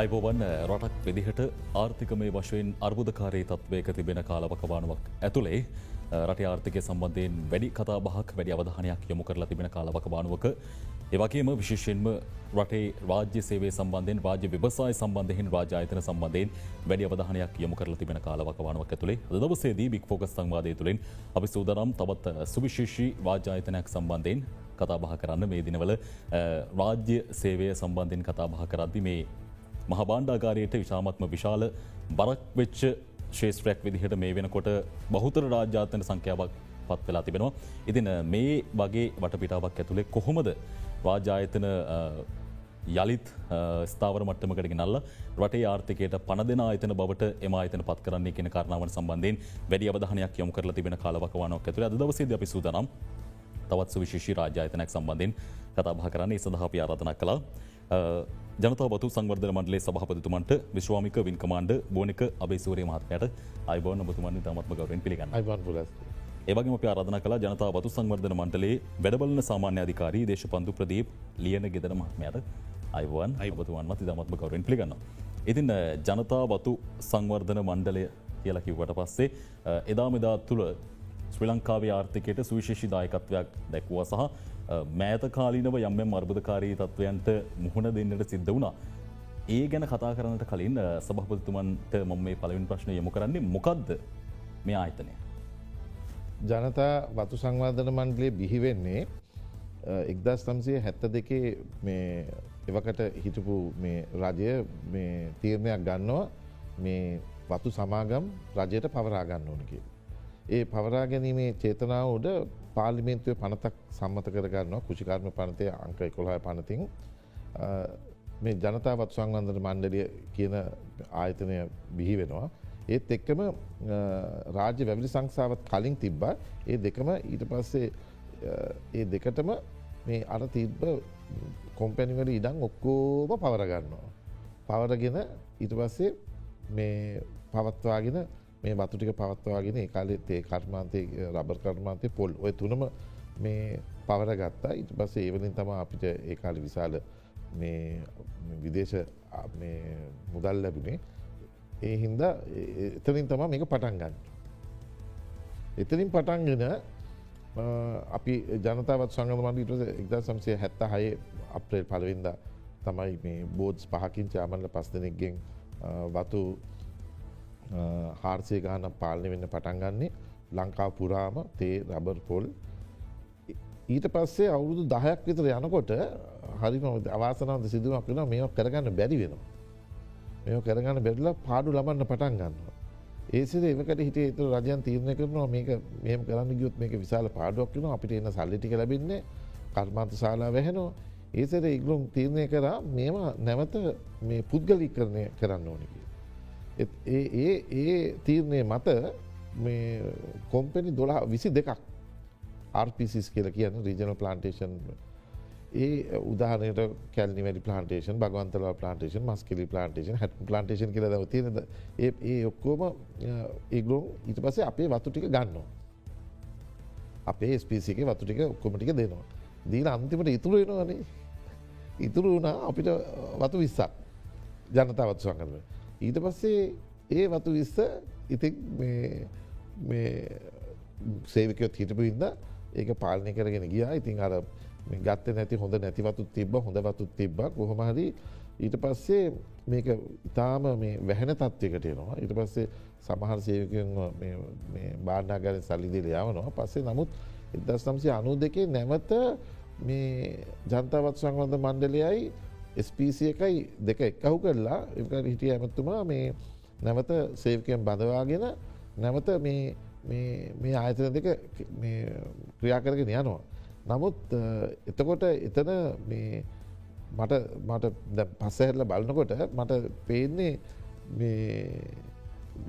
අයිබෝවන් රටක් විදිහට ආර්ථිකමය වශයෙන් අර්බුදකාරී තත්වයක තිබෙන කාලවකවානුවක් ඇතුළේ රට ආර්ථිකය සම්බන්ධයෙන් වැඩි කතා බහක් වැඩි අවධානයක් යොමු කරලා තිබෙන කාලවකවානුවක. ඒවගේම විශේෂෙන්ම රටේ රාජ්‍ය සේවේ සම්බන්ධයෙන් රාජ්‍ය විවසාය සම්බන්ධයෙන් රාජායතන සම්බන්ධයෙන් වැඩි අවධානයක් යොමු කරලා තිබෙන කාලවකවානුවක් ඇතුළේ. අද දවසේදී බික් ෆෝකස් සංවාදය තුළින් අපි සූදානම් තවත් සුවිශේෂී රාජායතනයක් සම්බන්ධයෙන් කතාබහ කරන්න මේ දිනවල රාජ්‍ය සේවය සම්බන්ධයෙන් කතාබහ කරද්දි මේ මහබාණ්ඩාගාරයට විශාමත්ම විශාල බරක් වෙච්ච ශේෂත්‍රයක් විදිහට මේ වෙනකොට බහුතර රාජ්‍යාතන සංඛ්‍යාවක් පත් වෙලා තිබෙනවා. ඉතින් මේ වගේ වටපිටාවක් ඇතුළේ කොහොමද රාජායතන යළිත් ස්ථාවර මට්ටමකට නල්ල රටේ ආර්ථකයට පණ දෙෙන අතන බවට එම අතන පත් කරන්නේ කියෙන කාරණාවන් සම්බන්ධයෙන් වැඩි අවධානයක් යොමු කරලා තිබෙන කාලවකවානක් ඇතුළ අද දවසේද අපි සූදානම් තවත් සුවිශේෂී රාජායතනයක් සම්බන්ධයෙන් කතාබහ කරන්නේ සඳහා අපි ආරාධනා කලා ජනතාවතු සංවර්ධන මණ්ඩලේ සභහපතිතුමන්ට විශ්වාමික වින් කමාන්ඩ බෝනික අබේසූරේ මහත්මයට අයිබෝන බතුමන් තමත්ම ගවරෙන් පිළිගන්න ඒවගේ අප ආරධන කලා ජනතාවතු සංවර්ධන මණ්ඩලේ වැඩබලන සාමාන්‍ය අධිකාරී දේශපන්දු ප්‍රදීප් ලියන ගෙදර මහත්මයට අයිවන් අයිබතුවන්මති තමත්ම ගවරෙන් පිළිගන්න. ඉතින් ජනතාවතු සංවර්ධන මණ්ඩලය කියලා කිව්වට පස්සේ එදා මෙදා තුළ ශ්‍රී ලංකාවේ ආර්ථිකයට සුවිශේෂි දායකත්වයක් දැක්වුව සහ මෑත කාලීනව යම්ම අර්බධකාරී තත්ත්වයන්ට මුහුණ දෙන්නට සිද්ධ වුණා. ඒ ගැන කතා කරන්නට කලින් සභහපතිතුමන්ට මොම මේ පලවින් ප්‍රශ්න යොමු කරන්නේ මොකක්ද මේ ආයතනය. ජනතා වතු සංවාධන මණ්ඩලේ බිහිවෙන්නේ එක්දස් තම්සේ හැත්ත දෙකේ එවකට හිටපු රජය තීරණයක් ගන්නවා මේ වතු සමාගම් රජයට පවරාගන්න ඕනකි. ඒ පවරා ගැනීමේ චේතනාවට පාලිමේන්තුව පනතක් සම්මත කරගන්නවා කෘෂිකර්ම පනතය අංක එකොළහ පනතින් මේ ජනතාවත් සංවන්දන මණ්ඩලිය කියන ආයතනය බිහි වෙනවා. ඒත් එක්කම රාජ්‍ය වැවිලි සංසාවත් කලින් තිබ්බා ඒ දෙකම ඊට පස්සේ ඒ දෙකටම මේ අර තිබ්බ කොම්පැනිවල ඉඩං ඔක්කෝම පවරගන්නවා. පවරගෙන ඊට පස්සේ මේ පවත්වාගෙන මේ වතුටික පවත්වාගෙන කාලෙත් ඒ කර්මාන්තය රබර් කර්මාන්තය පොල් ඔය තුනම මේ පවර ගත්තා ඉට පස්සේ ඒවලින් තම අපිට ඒ කාලි විශාල විදේශ මුදල් ලැබුණේ ඒ හින්ද එතනින් තම මේක පටන් ගන්න. එතනින් පටන්ගෙන අපි ජනතාවත් සංගමන්ට එක්ද සම්සය හැත්ත හය අප්‍රේල් පලවින්ද තමයි මේ බෝඩ්ස් පහකින් චාමල්ල පස් දෙනෙක්ගෙන් වතු හාර්සය ගාන පාලනය වෙන්න පටන්ගන්නේ ලංකා පුරාම තේ රබර් පොල් ඊට පස්සේ අවුරුදු දහයක් විතර යනකොට හරිම අවාසනවද සිදුවක් වෙන මේ කරගන්න බැරි වෙනවා. මෙ කරගන්න බැරිලා පාඩු ලබන්න පටන් ගන්නවා. ඒසිද එකට හිට ඒතු රජයන් තීරණය කරනවා මේක මෙම කරන්න ගියොත් මේක විශාල පාඩුවක් වෙන අපිට එන්න සල්ලිටික ලැබින්නේ කර්මාන්ත ශාලා වැහෙනවා. ඒසට ඉගලුම් තීරණය කරා මේවා නැවත මේ පුද්ගලි කරණය කරන්න ඕනිකි. ඒ ඒ තීරණය මත කොම්පෙනි දොලා විසි දෙකක් ආර්පිසිස් කියල කියන රීජනල් ප්ලාන්ටේෂන් ඒ උදාහනයට Kelani valley plantation Bogawantalawa plantation Maskeliya plantation Hatton plantation කියල දව තියෙනද ඒ ඒ ඔක්කෝම ඒගලොම් ඊට පසේ අපේ වතු ටික ගන්නවා. අපේ ස්පිසික වතු ටික ඔක්කොමටික දෙනවා. දීල අන්තිමට ඉතුරු වෙනවානේ. ඉතුරු වුණා අපිට වතු විස්සක්. ජනතාවත් සංකරම ඊට පස්සේ ඒ වතු විස්ස ඉතින් සේවිකයොත් හිටපු ඉන්න ඒක පාලනය කරගෙන ගිය. ඉතින් අර ගත්ත නැති හොඳ නැතිවතු තිබ හොඳවතු තිබ්බ. කොහොමහරි ඊට පස්සේ මේක ඉතාම මේ වැහැන තත්වයකට එනවා. ඊට පස්සේ සමහර සේවකයන් බාණ්ඩාගර සල්ලිදිල යවනවා. පස්සේ නමුත් එදස් නම්සය අනු දෙකේ නැවත මේ ජනතාවත් සංවන්ධ මණ්ඩලයයි ස්පීසි එකයි දෙක එක්කහු කරලා එකට හිටිය ඇමත්තුමා මේ නැවත සේවකයන් බඳවාගෙන නැවත මේ ආයතන දෙක ක්‍රියා කරගෙන යනවා. නමුත් එතකොට එතන මට මට පස්සහැරල බලනකොට මට පේන්නේ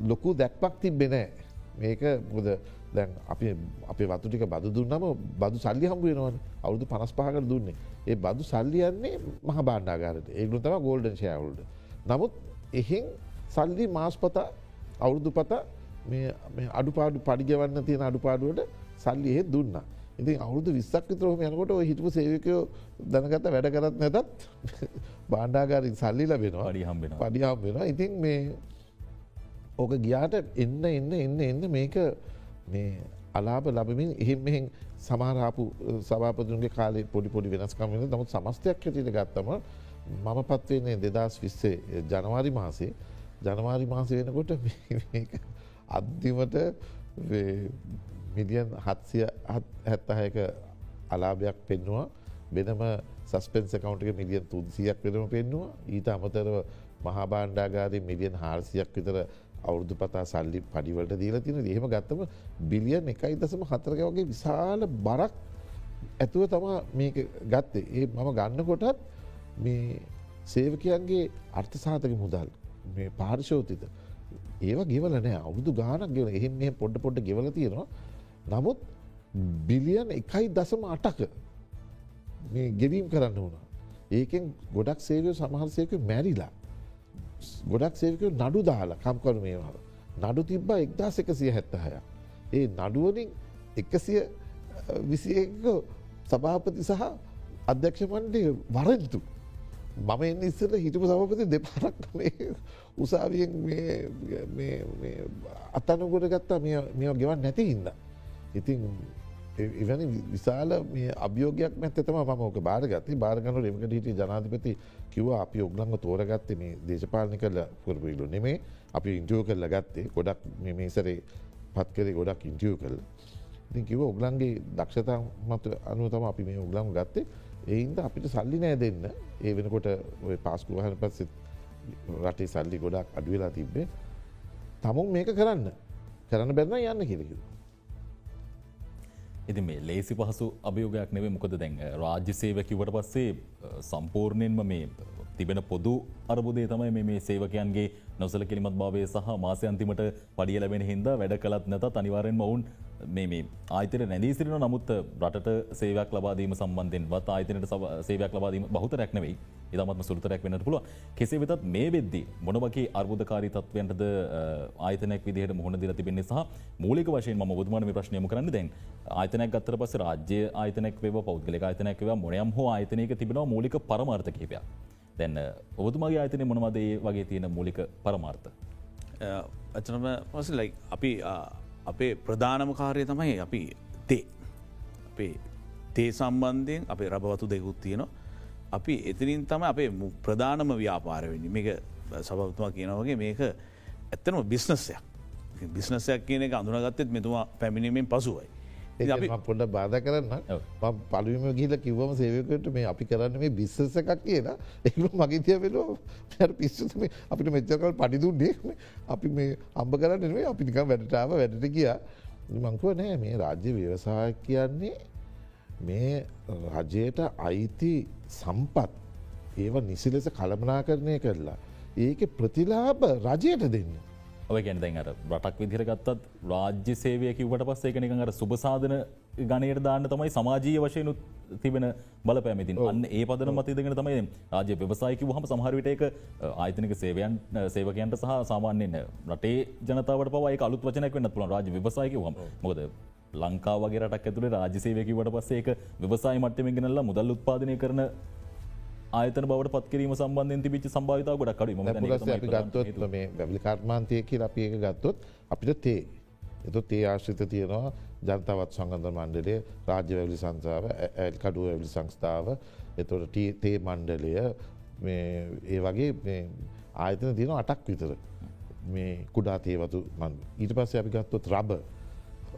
ලොකු දැක්පක් තිබෙනෑ මේක මුද දැන් අපි අපේ වතු ටික බදු දුන්නම බදු සල්ලි හම්බ වෙනවන. අවුදු පනස් පහකට දුන්නේ. ඒ බදු සල්ලියන්නේ මහ බාණ්ඩාගාරට ඒගලු තම ගෝල්ඩන් ශයවුල්ඩ නමුත් එහෙන් සල්ලි මාස්පතා අවුරුදු පත අඩුපාඩු පඩිගවන්න තියෙන අඩුපාඩුවට සල්ලි එහෙ දුන්න. ඉතින් අවුදු විස්සක් විතරම යනකොට හිටපු සේවකයෝ දැනගත වැඩ කරත් නැතත් බාණ්ඩාගාරින් සල්ලි ලබෙනවා. පඩි හම්බෙනවා. පඩිහම් වෙනවා. ඉතින් මේ ඕක ගියාට එන්න එන්න එන්න එන්න මේක මේ අලාබ ලබමින් එහෙම මෙහෙන් සමහරාපු සභාපතුන්ගේ කාලේ පොඩි පොඩි වෙනස්කම වෙන. නමුත් සමස්තයක් හැටියට ගත්තම මම පත්වන්නේ දෙදස් විස්සේ ජනවාරි මාසේ. ජනවාරි මාසය වෙනකොට මේක අන්තිමට මිලියන් හත්සිය හැත්තහයක අලාභයක් පෙන්නවා. වෙනම සස්පෙන්ස කවන්ටක මිලියන් තුන්සියක් වෙනම පෙන්නවා. ඊට අමතරව මහාබාණ්ඩාගාරය මිලියන් හාර්සියක් විතර අවුරදු පතා සල්ලි පඩිවලට දීල තින එහෙම ගත්තම බිලියන් එකයි දසම හතරක වගේ විශාල බරක් ඇතුව තමා මේක ගත්තේ. ඒ මම ගන්න කොටත් මේ සේවකයන්ගේ අර්ථ සාතක මුදල් මේ පාර්ශෝතිත ඒවා ගෙවල නෑ අවුදු ගානක් ගෙවල එහෙම මේ පොඩ්ඩ පොඩ්ඩ ගෙවල තියෙනවා. නමුත් බිලියන් එකයි දසම අටක මේ ගෙවීම් කරන්න වුණා. ඒකෙන් ගොඩක් සේවය සමහරසයක මැරිලා. ගොඩක් සේවක නඩු දාලා කම්කරු මේවාල නඩු තිබ්බා එක්දස් එකසිය හැත්තහය. ඒ නඩුවනින් එකසිය විසික සභාපති සහ අධ්‍යක්ෂ මණ්ඩේ වරන්තු. මම එන්න ඉස්සල හිටපු සමපති දෙපාරක් උසාවියෙන් අත්තනකොට ගත්තා. මේ ගෙවන් නැති හින්ද. ඉතින් එවැනි විශාල මේ අභියෝගයක් නැත්තම ම ෝක බාරගත්ති. බාරගන රෙමකට හිට ජනාධිපති කිව අපි ඔගලන්ග තෝරගත්තේ මේ දේශපාලනි කරල පුරපිලු නෙමේ. අපි ඉන්ටියෝ කරල ගත්තේ ගොඩක් මේසරේ පත් කරේ ගොඩක් ඉන්ටියෝ කරල. ඉතින් කිව ඔගලන්ගේ දක්ෂතා මත අනුව තම අපි මේ ඔගලම් ගත්තේ. එයින්ද අපිට සල්ලි නෑ දෙන්න. ඒ වෙනකොට ඔය පාස්කුවහන පස්සෙත් රටේ සල්ලි ගොඩක් අඩුවෙලා තිබ්බේ. තමුන් මේක කරන්න. කරන්න බැන්න යන්න කිරකිව. ඉති මේ ලේසි පහසු අභියෝගයක් නෙවේ මොකද දැන් රාජ්‍ය සේවකිවට පස්සේ සම්පූර්ණයෙන්ම මේ තිබෙන පොදු අරබුදේ තමයි මේ සේවකයන්ගේ නොසල කිලිමත් භාවය සහ මාසය අන්තිමට පඩිය ලැබෙන හින්දා වැඩ කළත් නැත අනිවාරෙන් ඔවුන් මේ ආයිතර නැදී සිරන නමුත් රට සේවයක් ලබාදීම සම්බන්ධෙන්වත් ආයිතනට සේවයක් ලබාදීම බහුතරයක් නෙවෙයි ඉතාමත්ම සුළුතරයක් වෙනට පුළුව කෙසේ වෙතත් මේ වෙද්දි මොනවගේ අර්බුධකාරී තත්වයන්ටද ආයතනයක් විදිහට මුහුණ දිල තිබෙන්නේ සහ මූලික වශයෙන් ම බුදුමන ප්‍රශ්නයම කරන්න දැන් ආයතනයක් ගත්තර පස රාජ්‍ය ආයතනක් වේ පෞද්ගලික ආයතනයක් ව මොනයම් හෝ ආයතනයක තිබෙනවා මූලික පරමාර්ථ කිපයක් දැන්න ඔබතුමගේ ආයතනය මොනවදේ වගේ තියෙන මූලික පරමාර්ථ. ඇචනම පස ලයි අපි අපේ ප්‍රධානම කාරය තමයි අපි තේ. අපේ තේ සම්බන්ධයෙන් අපේ රබවතු දෙකුත් තියෙනවා. අපි එතිරින් තම අපේ ප්‍රධානම ව්‍යාපාරවෙනි මේක සබතුමා කියනවගේ මේක ඇත්තනම බිස්නස්සයක් බිස්නසයක් කියන එක අඳුනගත්තෙත් මෙතුමා පැමිණීමෙන් පසුවයි. පොඩ බාධ කරන්න. පලුවම ගිල කිවම සේවකට මේ අපි කරන්න මේ බිස්සස එකක් කියලා. ඒකු මගේතිය වෙලෝ පිස්සම අපිට මෙච්චකල් පඩිදුන්නේ අපි මේ අම්බ කරන්න නේ අපි නිකම් වැඩටාව වැඩට කියා මංකුව නෑ මේ රාජ්‍ය ව්‍යවසාය කියන්නේ මේ රජයට අයිති සම්පත්. ඒව නිසි ලෙස කළමනා කරණය කරලා. ඒක ප්‍රතිලාබ රජයට දෙන්න. ඔය ගැන දැන් අර රටක් විදිර ගත්තත් රාජ්‍ය සේවය කිවට පස්සේ එක නිකන් අර සුභසාධන ගණයට දාන්න තමයි සමාජීය වශයනුත් තිබෙන බල පැමිතින් අන්න ඒ පදන මතිදගෙන තමයි රාජ්‍ය ව්‍යවසායකි වහම සමහරවිට එක ආයතනක සේවයන් සේවකයන්ට සහ සාමාන්‍යයෙන් රටේ ජනතාවට පවයි අලුත් වචනයක් වන්න පුළන් රාජ ව්‍යවසායක වහම මොද ලංකාවගේ රටක් ඇතුළේ රාජසේවයකිවට පස්සේ එක ව්‍යවසාය මට්ටමින් ගෙනල්ලා මුදල් උත්පාදනය කරන ආයතන බවට පත්කිරීම සම්බන්ධයෙන් තිබිච්ච සම්භාවිතාව ගොඩක් කඩු අපි ගත්තොත් මේ වැලි කර්මාන්තය කියල අපි ඒක ගත්තොත් අපිට තේ එතු තේ ආශ්‍රිත තියෙනවා ජනතවත් සංගන්ධ මණ්ඩලය රාජ්‍ය වැලි සංසාාව ඇල් කඩුව වැලි සංස්ථාව. එතොට තේ මණ්ඩලය ඒ වගේ ආයතන තියෙන අටක් විතර. මේ කුඩා තේවතු මන් ඊට පස්සේ අපි ගත්තොත් රබ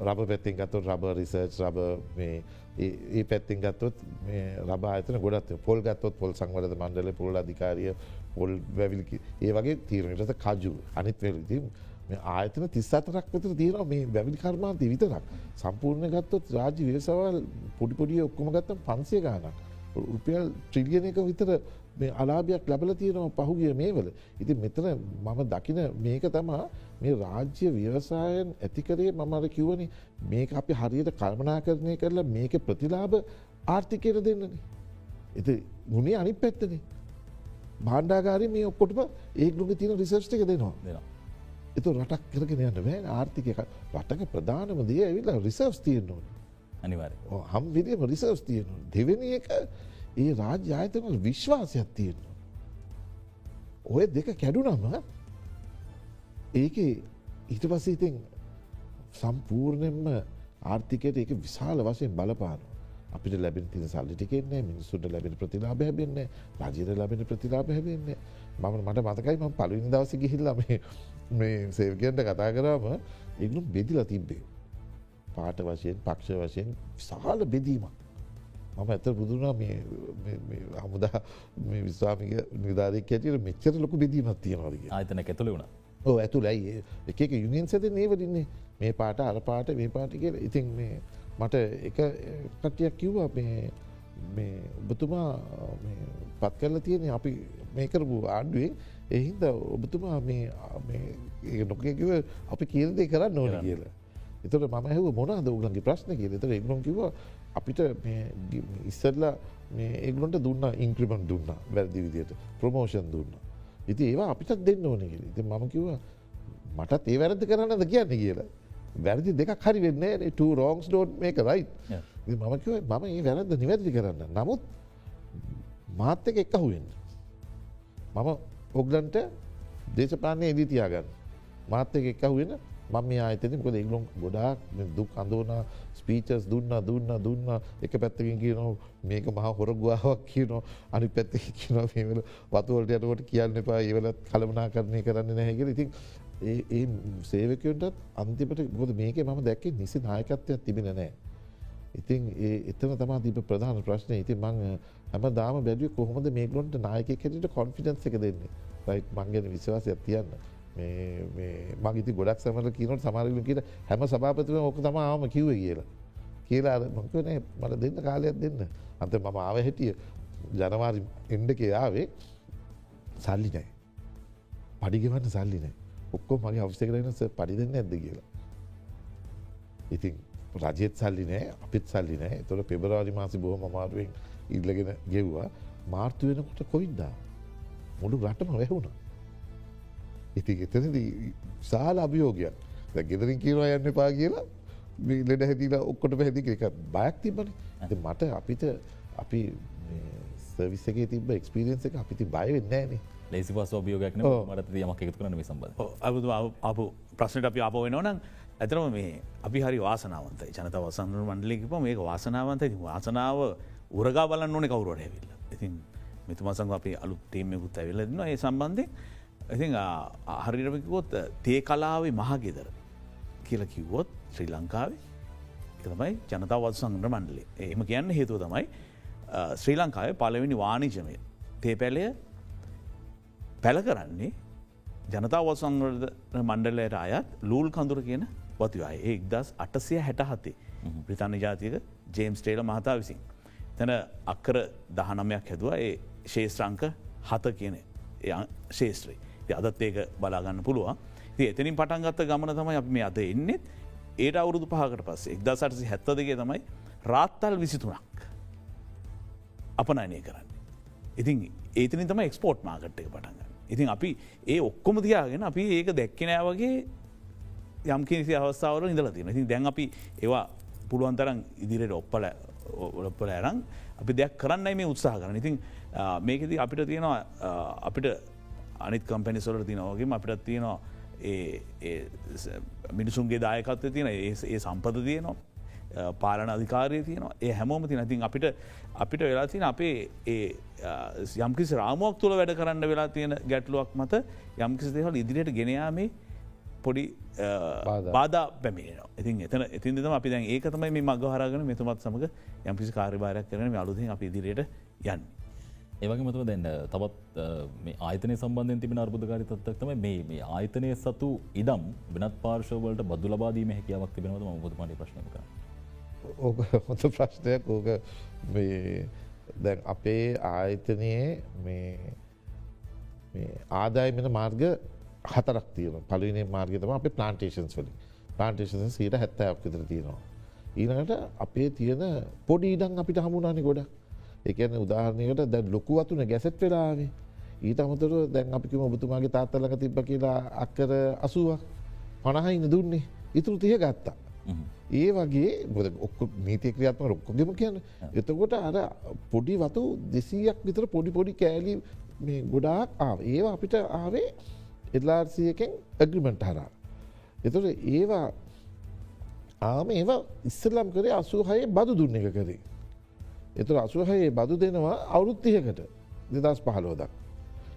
රබ පැත්තිෙන් ගත්තොත් රබ රිසර්ච් රබ මේ ඒ පැත්තිෙන් ගත්තොත් රබ අතන ගොඩත් පොල් ගත්තොත් පොල් සංවරද මණ්ඩල පොල් අධිකාරිය පොල් වැවිලි ඒ වගේ තීරණයට කජු. අනිත් වෙලති ආයතන තිස්සතරක් වතර තියෙන මේ වැවිලි කර්මාන්තය විතරක්. සම්පූර්ණ ගත්තොත් රාජ්‍ය වේසවල් පොඩිපොඩිය ඔක්කොම ගත්තම් පන්සේ ගානක් රුපියල් ට්‍රිලියන එක විතර මේ අලාභයක් ලැබල තියෙනවා පහුගිය මේවල. ඉති මෙතන මම දකින මේක තමා මේ රාජ්‍ය ව්‍යවසායන් ඇතිකරේ මමර කිව්වනි මේක අපි හරියට කල්මනා කරණය කරලා මේක ප්‍රතිලාභ ආර්ථිකයට දෙන්නන. එති ගුණේ අනි පැත්තනේ. බාණ්ඩාගාරය මේ ඔක්කොටම ඒගුග තියෙන රිසර්ෂ්ක දෙනවා. එතු රටක් කරගෙන යන්න බෑ ආර්ථිකය රටක ප්‍රධානම දේ ඇවිල්ලා රිසර්ස් තියෙන්නවා. අනිවාර හම් විදිම රිසර්ස් තියෙන දෙවෙනි එක ඒ රාජ්‍ය ආයතනවල විශ්වාසයක් තියෙනවා. ඔය දෙක කැඩුනම ඒක ඊට පස්සේ ඉතින් සම්පූර්ණයෙන්ම ආර්ථිකයට ඒක විශාල වශයෙන් බලපාන අපිට ලැබෙන තින සල්ලිටිකෙන්නේ මිනිස්සුට ලැබෙන ප්‍රතිලාබ හැබෙන්නේ රජයට ලැබෙන ප්‍රතිලාබ හැබෙන්නේ මම මට මතකයි ම පලවිනි දවස ගිහිල්ලම මේ සේවකයන්ට කතා කරාම එගුම් බෙදිලා තිබ්බේ. පාට වශයෙන් පක්ෂ වශයෙන් විශාල බෙදීමක්. මම ඇත බුදුනා හමුදා විස්වාමික නිධාරක ඇතිට මෙච්චර ලොකු බෙදීමත් තියෙනවාරගේ ආතන ඇතුළ වුණ. ඕ ඇතුළයි එක යුනියන් සැත නේවරන්නේ මේ පාට අර පාට මේ පාටි කියල. ඉතින් මේ මට එක කටයක් කිව්වා මේ ඔබතුමා පත් කරල තියෙන අපි මේ කරපු ආණ්ඩුවෙන් එහින්ද ඔබතුමා මේ නොකකිව අපි කියල්දේ කරන්න ඕන කියලා. එතට මම හැව මොනද උගලන්ගේ ප්‍රශ්න කිය තර එගලොන් කිව අපිට ඉස්සරලා ඒගලොන්ට දුන්න ඉන්ක්‍රමන් දුන්න වැරදි විදියට ප්‍රමෝෂන් දුන්න. ඉති ඒවා අපිටත් දෙන්න ඕන කියල. ති මම කිව මටත් ඒ වැරදි කරන්නද කියන්න කියලා. වැරදි දෙක හරි වෙන්නේ රෝන්ස් ඩෝට් මේක රයි මම කිව මම ඒ වැරද නිවැරදි කරන්න. නමුත් මාත්‍යක එක්ක හුවෙන්න. මම ඔගලන්ට දේශපානය එදී තියාගන්න. මාත්‍යක එක්ක හුවෙන මම ආතන කොද ඉගලොම් ගොඩාක් දුක් අඳෝන ස්පීචස් දුන්න දුන්න දුන්න. එක පැත්තකින් කියනෝ මේක මහ හොරගුවාවක් කියනෝ අනි පැත්ත කියන මේවල වතුවලට යටකොට කියන්න එපා ඒවලත් කළමනා කරණය කරන්න නැහැකිල ඉතින් ඒ සේවකයටත් අන්තිපට ගොද මේක මම දැක්කේ නිසි නායකත්වයක් තිබෙන නෑ. ඉතින් ඒ එතන තමා තිබ ප්‍රධාන ප්‍රශ්නය ඉති මං හැම දාම බැඩිය කොහොමද මේගලොන්ට නායක කෙට කොන්ෆිඩන්ස එක දෙන්නේ? රයි් මංගෙන විශ්වාසයක් තියන්න. මගේති ගොඩක් සමට කියනට සමාරල කියට හැම සභාපතිව ඕක තම ආම කිව්ව කියලා. කියලා මංකන මට දෙන්න කාලයක් දෙන්න. අන්ත මම ආව හැටිය ජනවාරි එන්ඩ කියාවේ සල්ලි නෑ. පඩිගෙවන්න සල්ලි නෑ ඔක්කෝ මගේ අවශ්‍ය කරනස පඩි දෙන්න ඇද කියලා. ඉතින් රජෙත් සල්ලි නෑ අපිත් සල්ලි නෑ තොර පෙබරවාරි මාසි බොහොම මාරුවෙන් ඉල්ලගෙන ගෙව්වා මාර්තු වෙනකොට කොයිද්දා මුළු රටම වැැහුණා. ඉති එතනද සාල අභියෝගයක්. ගෙදරින් කියවා යන්න පා කියලා ලෙඩ හැතිලා ඔක්කොට පැහැදි එක බයක් තිබන මට අපිට අපි සවිසගේ තිබ එක්ස්පිරියන්ස එක අපිති බය වෙන්නෑනේ ලේසි පස ෝභියෝගයක් මට යමක් එකතු කරන සම්බ අබුතු අප ප්‍රශ්නට අපි අප වෙනවනම් ඇතරම මේ අපි හරි වාසනාවන්තයි. ජනත වසන්ර මණ්ඩලිකිප මේක වාසනාවන්තයි. වාසනාව උරගා බලන්න ඕන කවුරට ඇවිල්ල. ඉතින් මෙතුමසං අපි අලු තේමයකුත් ඇවිල්ලදන්න ඒ සම්බන්ධය ඉතින් හරිරමිකොත් තේ කලාවේ මහගෙදර කියල කිව්වොත් ශ්‍රී ලංකාවේ තමයි ජනතාවත් සංග්‍ර මණ්ඩලේ එම කියන්න හේතුව තමයි ශ්‍රී ලංකාවේ පලවෙනි වානිජමය තේ පැලය පැල කරන්නේ ජනතාවත් සංග්‍රධ මණ්ඩලයට අයත් ලූල් කඳුර කියන වතිවාය ඒ එක්දස් අටසය හැට හතේ බ්‍රතාන්න ජාතික ජේම්ස් ටේල මහතා විසින්. තැන අක්කර දහනමයක් හැදවා. ඒ ශේෂ්‍රංක හත කියන ශේෂත්‍රී අදත් ඒක බලාගන්න පුළුවන් ති එතනින් පටන්ගත්ත ගමන තමයි අප මේ අද එන්නෙත් ඒට අවුරුදු පහකට පස්සේ එක්දා සටසි හැත්ත දෙගේ තමයි රාත්තල් විසිතුනක් අපනයනය කරන්න. ඉතින් ඒතනින් තම එක්ස්පෝට් මාකට් එක පටන්ගන්න. ඉතින් අපි ඒ ඔක්කොම තියාගෙන අපි ඒක දැක්කනෑ වගේ යම් කිසි අවස්ථාවල ඉඳල තියෙන ඉතින් දැන් අපි ඒවා පුළුවන්තරන් ඉදිරියට ඔප්පල ඔප්පල ඇරං අපි දෙයක් කරන්න මේ උත්සාහ කරන ඉතින් මේකෙද අපිට තියෙනවා අපිට අනිත් කම්පැනිසොලට තිනවගේ අපිට තියෙනවා මිනිසුන්ගේ දායකත්ව තියෙන ඒ සම්පද තියනවා. පාලන අධිකාරය තියනවා. ඒ හැමෝම තින තින් අපිට අපිට වෙලා තින අපේ ඒ යම්කිසි රාමුවක් තුළ වැඩ කරන්න වෙලා තියෙන ගැටලුවක් මත යම්කිසි දෙහල් ඉදිරියට ගෙනයාමේ පොඩි බාධ. පැමිණෙන ඉතින් එතන ඉතින් අපි දැන් ඒකතමයි මේ මගහරගෙන මෙතුමත් සමඟ යම්කිසි කාර්යභාරයක් කරන අලුතින් අපි ඉදිරියට යන්න. ඒවගේ මතුව දැන්න තවත් මේ ආයතනය සම්බන්ධයෙන් තිබෙන අර්බුධකාරි තත්වක්තම මේ මේ ආයතනය සතු ඉදම් වෙනත් පාර්ශවලට බදු ලබාදීම හැකියාවක් තිබෙනවද මුදමට ප්‍රශ්නක ඕක හොත ප්‍රශ්නයක්. ඕක දැන් අපේ ආයතනයේ මේ ආදායමෙන මාර්ග හතරක් තියන පලවිනේ මාර්ගතම අප ප්ලාන්ටේෂන්ස් වලින්. ප්ලාන්ටේෂන් සීට හැත්තයක් විතර තියෙනවා. ඊනකට අපේ තියෙන පොඩි ඉඩන් අපිට හමුණනි ගොඩක්. එකන උදාහරණයකට දැන් ලොකු වතුන ගැසෙට් වෙලාවේ ඊට අමතර දැන් අපිකම ඔබතුමාගේ තාත්තලක තිබ්බ කියලා අක්කර අසුවක් පණහයින්න දුන්නේ ඉතුරු තිය ගත්තා. ඒ වගේ බොද ඔක්ක නීතිය ක්‍රියාත්ම රොක්කොගෙම කියන්න එතකොට අර පොඩි වතු දෙසීයක් විතර පොඩි පොඩි කෑලි ගොඩාක් ඒවා අපිට ආවේ එල්ලාර්සියකෙන් ඇග්‍රිමෙන්ට් හරා. එතොට ඒවා ආම ඒවා ඉස්සල්ලම් කරේ අසූහයේ බදු දුන්න එක කරේ. එතුර අසුහයේ බදු දෙනවා අවුරුත්තියකට දෙදස් පහලෝදක්.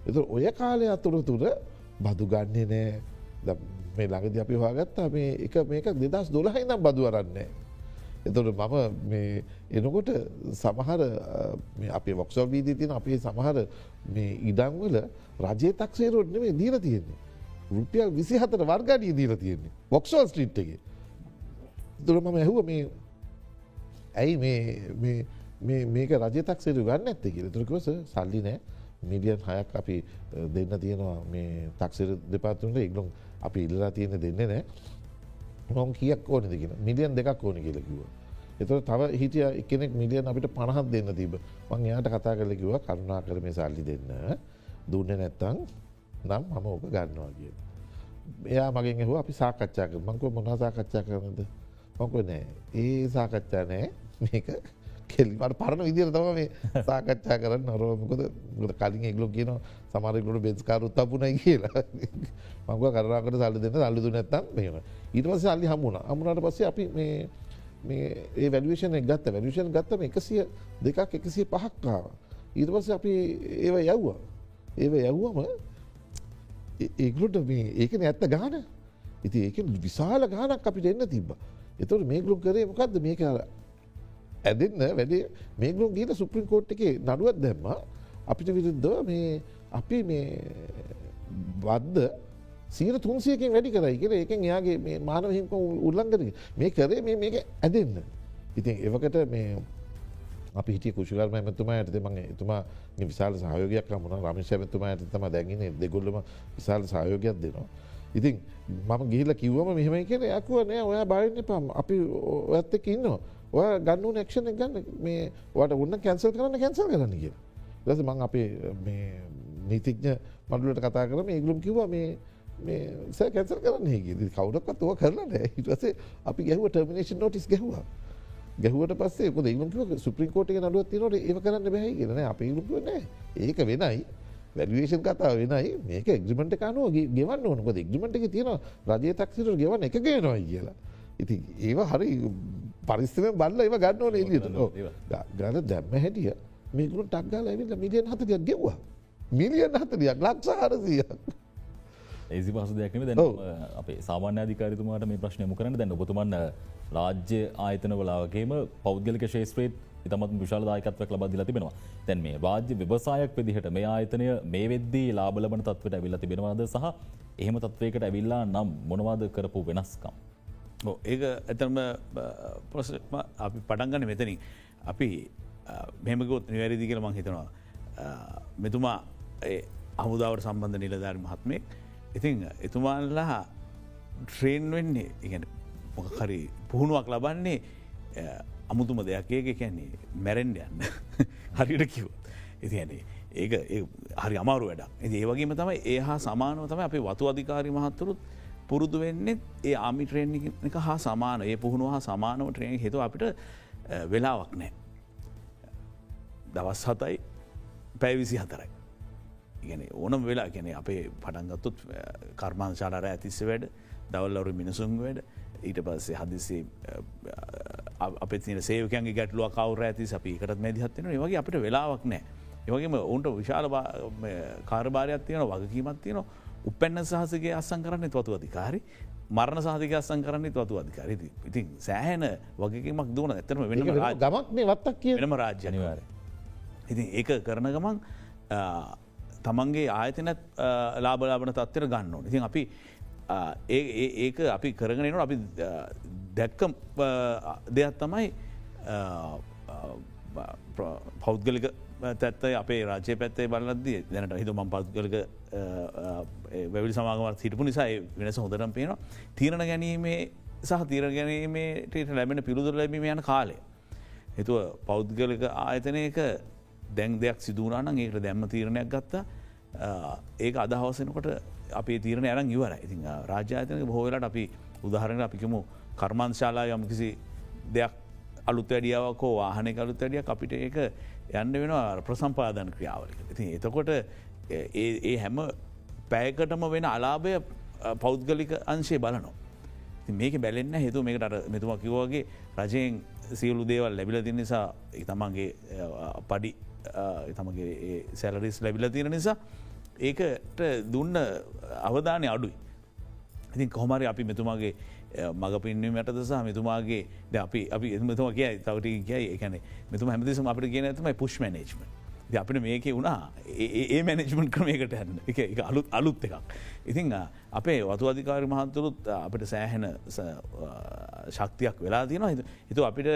එතු ඔය කාලය අතුරු තුර බදු ගන්නේ නෑ මේ ළඟද අපි හවාගත්තා මේ එක මේක දෙදස් දොළහයි නම් බදුවරන්නේ. එතොට මම එනකොට සමහර අපේ වක්සල් වීදී තින අපේ සමහර මේ ඉඩංවල රජය තක්සේරෝට්න මේ දීල තියෙන්නේ. රුපියල් විසි හතර වර්ගඩී දීල තියෙන්නේ වොක්සල් ස්ට්‍රීට්ගේ. තුළ මම ඇහුව මේ ඇයි මේක රජතක්සේරු ගන්න ඇත්ත කියල. තුරකවස සල්ලි නෑ. මිඩියන් හයක් අපි දෙන්න තියෙනවා මේ තක්සර දෙපාත්තුන්ට ඉක්ලොම් අපි ඉල්ලා තියෙන දෙන්නේ නෑ. මොම් කියක් ඕන දෙගෙන මිලියන් දෙකක් ඕන කියලකිව. එතුර තව හිටිය එකනෙක් මිලියන් අපිට පණහත් දෙන්න තිබ මං යාට කතා කරලකිව කරුණා කර මේ සල්ලි දෙන්න. දුන්න නැත්තං නම් මම ඕක ගන්නවා කිය. එයා මගෙන් හෝ අපි සාකච්ඡා කර මංකව මොනා සාකච්ඡා කරනද මොක නෑ ඒ සාකච්ඡා නෑ. මේක කෙල්ලිමට පරණ විදිර තම මේ සාකච්ඡා කරන්න නොරෝමකද කලින් එක්ලො කියන සමරකුට බෙස්කාරුත් අපපුනයි කියලා. මංක කරාකට සල්ලි දෙන්න සල්ලිදු නැත්තම් මෙම ඊට පස සල්ලි හමුණ අමුණට පස්සේ අපි ඒ වැලිවේෂන ගත්ත. වැලිෂන් ගත්තම එකසිය දෙකක් එකසිය පහක්කාව ඊට පස්ස අපි ඒව යව්වා. ඒව යව්වම ඒගලුට මේ ඒකන ඇත්ත ගාන ඉති ඒක විශාල ගානක් අපිට එන්න තිබ එතුට මේගලුම් කරේ මොකක්ද මේක ඇදන්න වැඩේ මේගලුම් ගීට සුප්‍රීම් කෝට් එක නඩුවත් දැම්ම අපිට විරුද්ධ මේ අපි මේ බද්ධ සීර තුන්සියකින් වැඩි කරයි කියල එකෙන් එයාගේ මේ මානව හිංක උල්ලංගර මේ කරේ මේ මේක ඇදන්න. ඉතින් එවකට මේ අපි හිටිය කුෂිකල් මැතුමා ඇතේ මගේ එතුමා විශාල සහයෝගයක් මුණ රමිෂ ඇතුමා ඇත තම දැගෙන දෙගොල්ලම විශාල සහයෝගයක් දෙනවා. ඉතින් මම ගිහිල කිව්වම මෙහමයි කියෙන යකුව නෑ ඔයා බාරන්න පම් අපි ඇත්තක ඉන්නවා. ඔය ගන්නු නැක්ෂණ ගන්න. මේ වට උන්න කැන්සල් කරන්න කැන්සල් කරන්න කිය. දස මං අපේ නීතිඥ මඩුලට කතා කරම ඒගලුම් කිව මේ මේ කැසල් කරන්න ගේ කවුරක්ත් ව කරන්න හිටසේ අපි ගැහුව ටර්මිනේෂන් නොටිස් ගැහවා. ගැහුවට පස්සේ ො ඉම සුප්‍රින් කෝට නඩුවත් නට ඒ කරන්න බැහි ගෙන අප ලුවන ඒක වෙනයි. වැඩිවේෂන් කතා වෙනයි. මේක එක්ජිමට කානුව ගෙවන්න ඕනක එක්ජිමට එක තියෙන රජය තක්සිට ගෙවන්න එක ගෙනොයි කියලා. ඉති ඒව හරි පරිස්සම බල්ල ඒව ගන්න ඕන එලියට ගන දැම්ම හැටිය මේකුට ටක්ගල ඇවිල්ල මිලියන් හතතියක් ගෙව්වා. මිලියන් හතතියක් ලක්ෂ හරසියක්. ඒසි පහස දෙයක්ම දැන අපේ සාමාන්‍ය අධිකාරතුමාට මේ ප්‍රශ්නයම කරන දැන් ඔබතුමන්න රාජ්‍ය ආයතන වලාගේම පෞද්ගලික ශේත්‍රේත් ඉතමත් විශාලදායකත්වක් ලබදදිල තිබෙනවා. තැන් මේ රාජ්‍ය ව්‍යවසායක් විදිහට මේ ආයතනය මේ වෙද්දී ලාබලබන තත්වට ඇවිල්ල තිබෙනවාද සහ එහෙම තත්වයකට ඇවිල්ලා නම් මොනවාද කරපු වෙනස්කම්. ඒක ඇතරම ප්‍රසම අපි පටන්ගන්න මෙතනින්. අපි මෙමකොත් නිවැරදි කියල මං හිතනවා. මෙතුමා අමුදාවට සම්බන්ධ නිලධාරි මහත්මයෙක්. ඉතින් එතුමාල්ලා ට්‍රේන් වෙන්නේ ඉගැන මොකහරි පුහුණුවක් ලබන්නේ අමුතුම දෙයක්. ඒක කියන්නේ මැරෙන්ඩ යන්න. හරිට කිව් ඉතින්නේ ඒක හරි අමාරු වැඩ ඒවගේම තමයි ඒ හා සමානව තම අපේ වතු අධිකාරි මහත්තුරුත් පුරුදු වෙන්නේ ඒ ආමි ට්‍රේන් එක හා සමාන ඒ පුහුණු හා සමානව ට්‍රේන් හෙතු අපිට වෙලාවක් නෑ දවස් හතයි පැවිසි හතරයි ගැන ඕනම් වෙලා ගැන අපේ පටන්ගත්තුත් කර්මාන් ශාලාර ඇතිස්ස වැඩ දවල්ලවරු මිනිසුන් වැඩ. ඊට පස්සේ හදිසේ අපේ සේවකයන්ගේ ගැටලුව කවර ඇති අපි එකටත් මැදිහත්වෙන වගේ අපට වෙලාවක් නෑ ඒවගේම ඔවුන්ට විශාල කාරභාරයක් තියන වගකීමත් තියන උපැන්න සහසගේ අස්සන් කරන්න තුවතු අධිකාරි මරණ සාධක අස්සන් කරන්න තුවතු අධිකාරති ඉතින් සෑහන වගකීමක් දුවන ඇතරම වෙන ගමක් මේ වත්තක් කියනම රාජ්‍යනිවාර ඉතින් ඒක කරන ගමන් තමන්ගේ ආයතනත් ලාබලාබන තත්වර ගන්න ඕන. ඉතින් අපි ඒක අපි කරගෙනන අපි දැක්ක දෙයක් තමයි පෞද්ගලික තැත්තයි අපේ රාජය පැත්තේ බලද්දී දැනට හිතුම පෞද්ගලික වැවිල් සමාගමත් හිටපු නිසා වෙනස හොඳරම් පේනවා. තීරණ ගැනීමේ සහ තීර ගැනීමට ලැබෙන පිළිදුර ලැබීම යන කාලය. එතුව පෞද්ගලික ආයතනයක දැන් දෙයක් සිදුවනාන ඒකට දැම්ම තීරණයක් ගත්තා. ඒක අදහවසනකොට අපේ තීරණ අරන් ඉවර ඉතින් රාජ්‍යාතනක බොහෝවෙලට අපි උදාහරණ අපිකමු කර්මංශාලා යම්කිසි දෙයක් අලුත් වැඩියාවකෝ වාහනය අලුත් වැඩිය අපිට ඒක යන්න වෙන ප්‍රසම්පාදන ක්‍රියාවලික. ඉතින් එතකොට ඒ හැම පැයකටම වෙන අලාභය පෞද්ගලික අංශය බලනවා. මේක බැලෙන්න හේතු මේකට අර මෙතුම කිවෝගේ රජයෙන් සියලු දේවල් ලැබිල ති නිසා තමන්ගේ පඩි තමගේ සැලරිස් ලැබිල තියෙන නිසා ඒකට දුන්න අවධානය අඩුයි. ඉතින් කොහමරි අපි මෙතුමාගේ මඟ පින්වීමට දසා මෙතුමාගේ ද අපි අපි එමතුම කිය තවට කියයි. එකන මෙතුම හැමතිසම අපට කියන ඇතමයි පුෂ් මනේජ්ම අපිට මේක වුණා. ඒ මැනෙජ්මන්් ක්‍රමයකට හැන්න එක එක අලුත් අලුත් එකක්. ඉතිං අපේ වතු අධිකාරි මහන්තුරුත් අපිට සෑහෙන ශක්තියක් වෙලා තින හිතු අපිට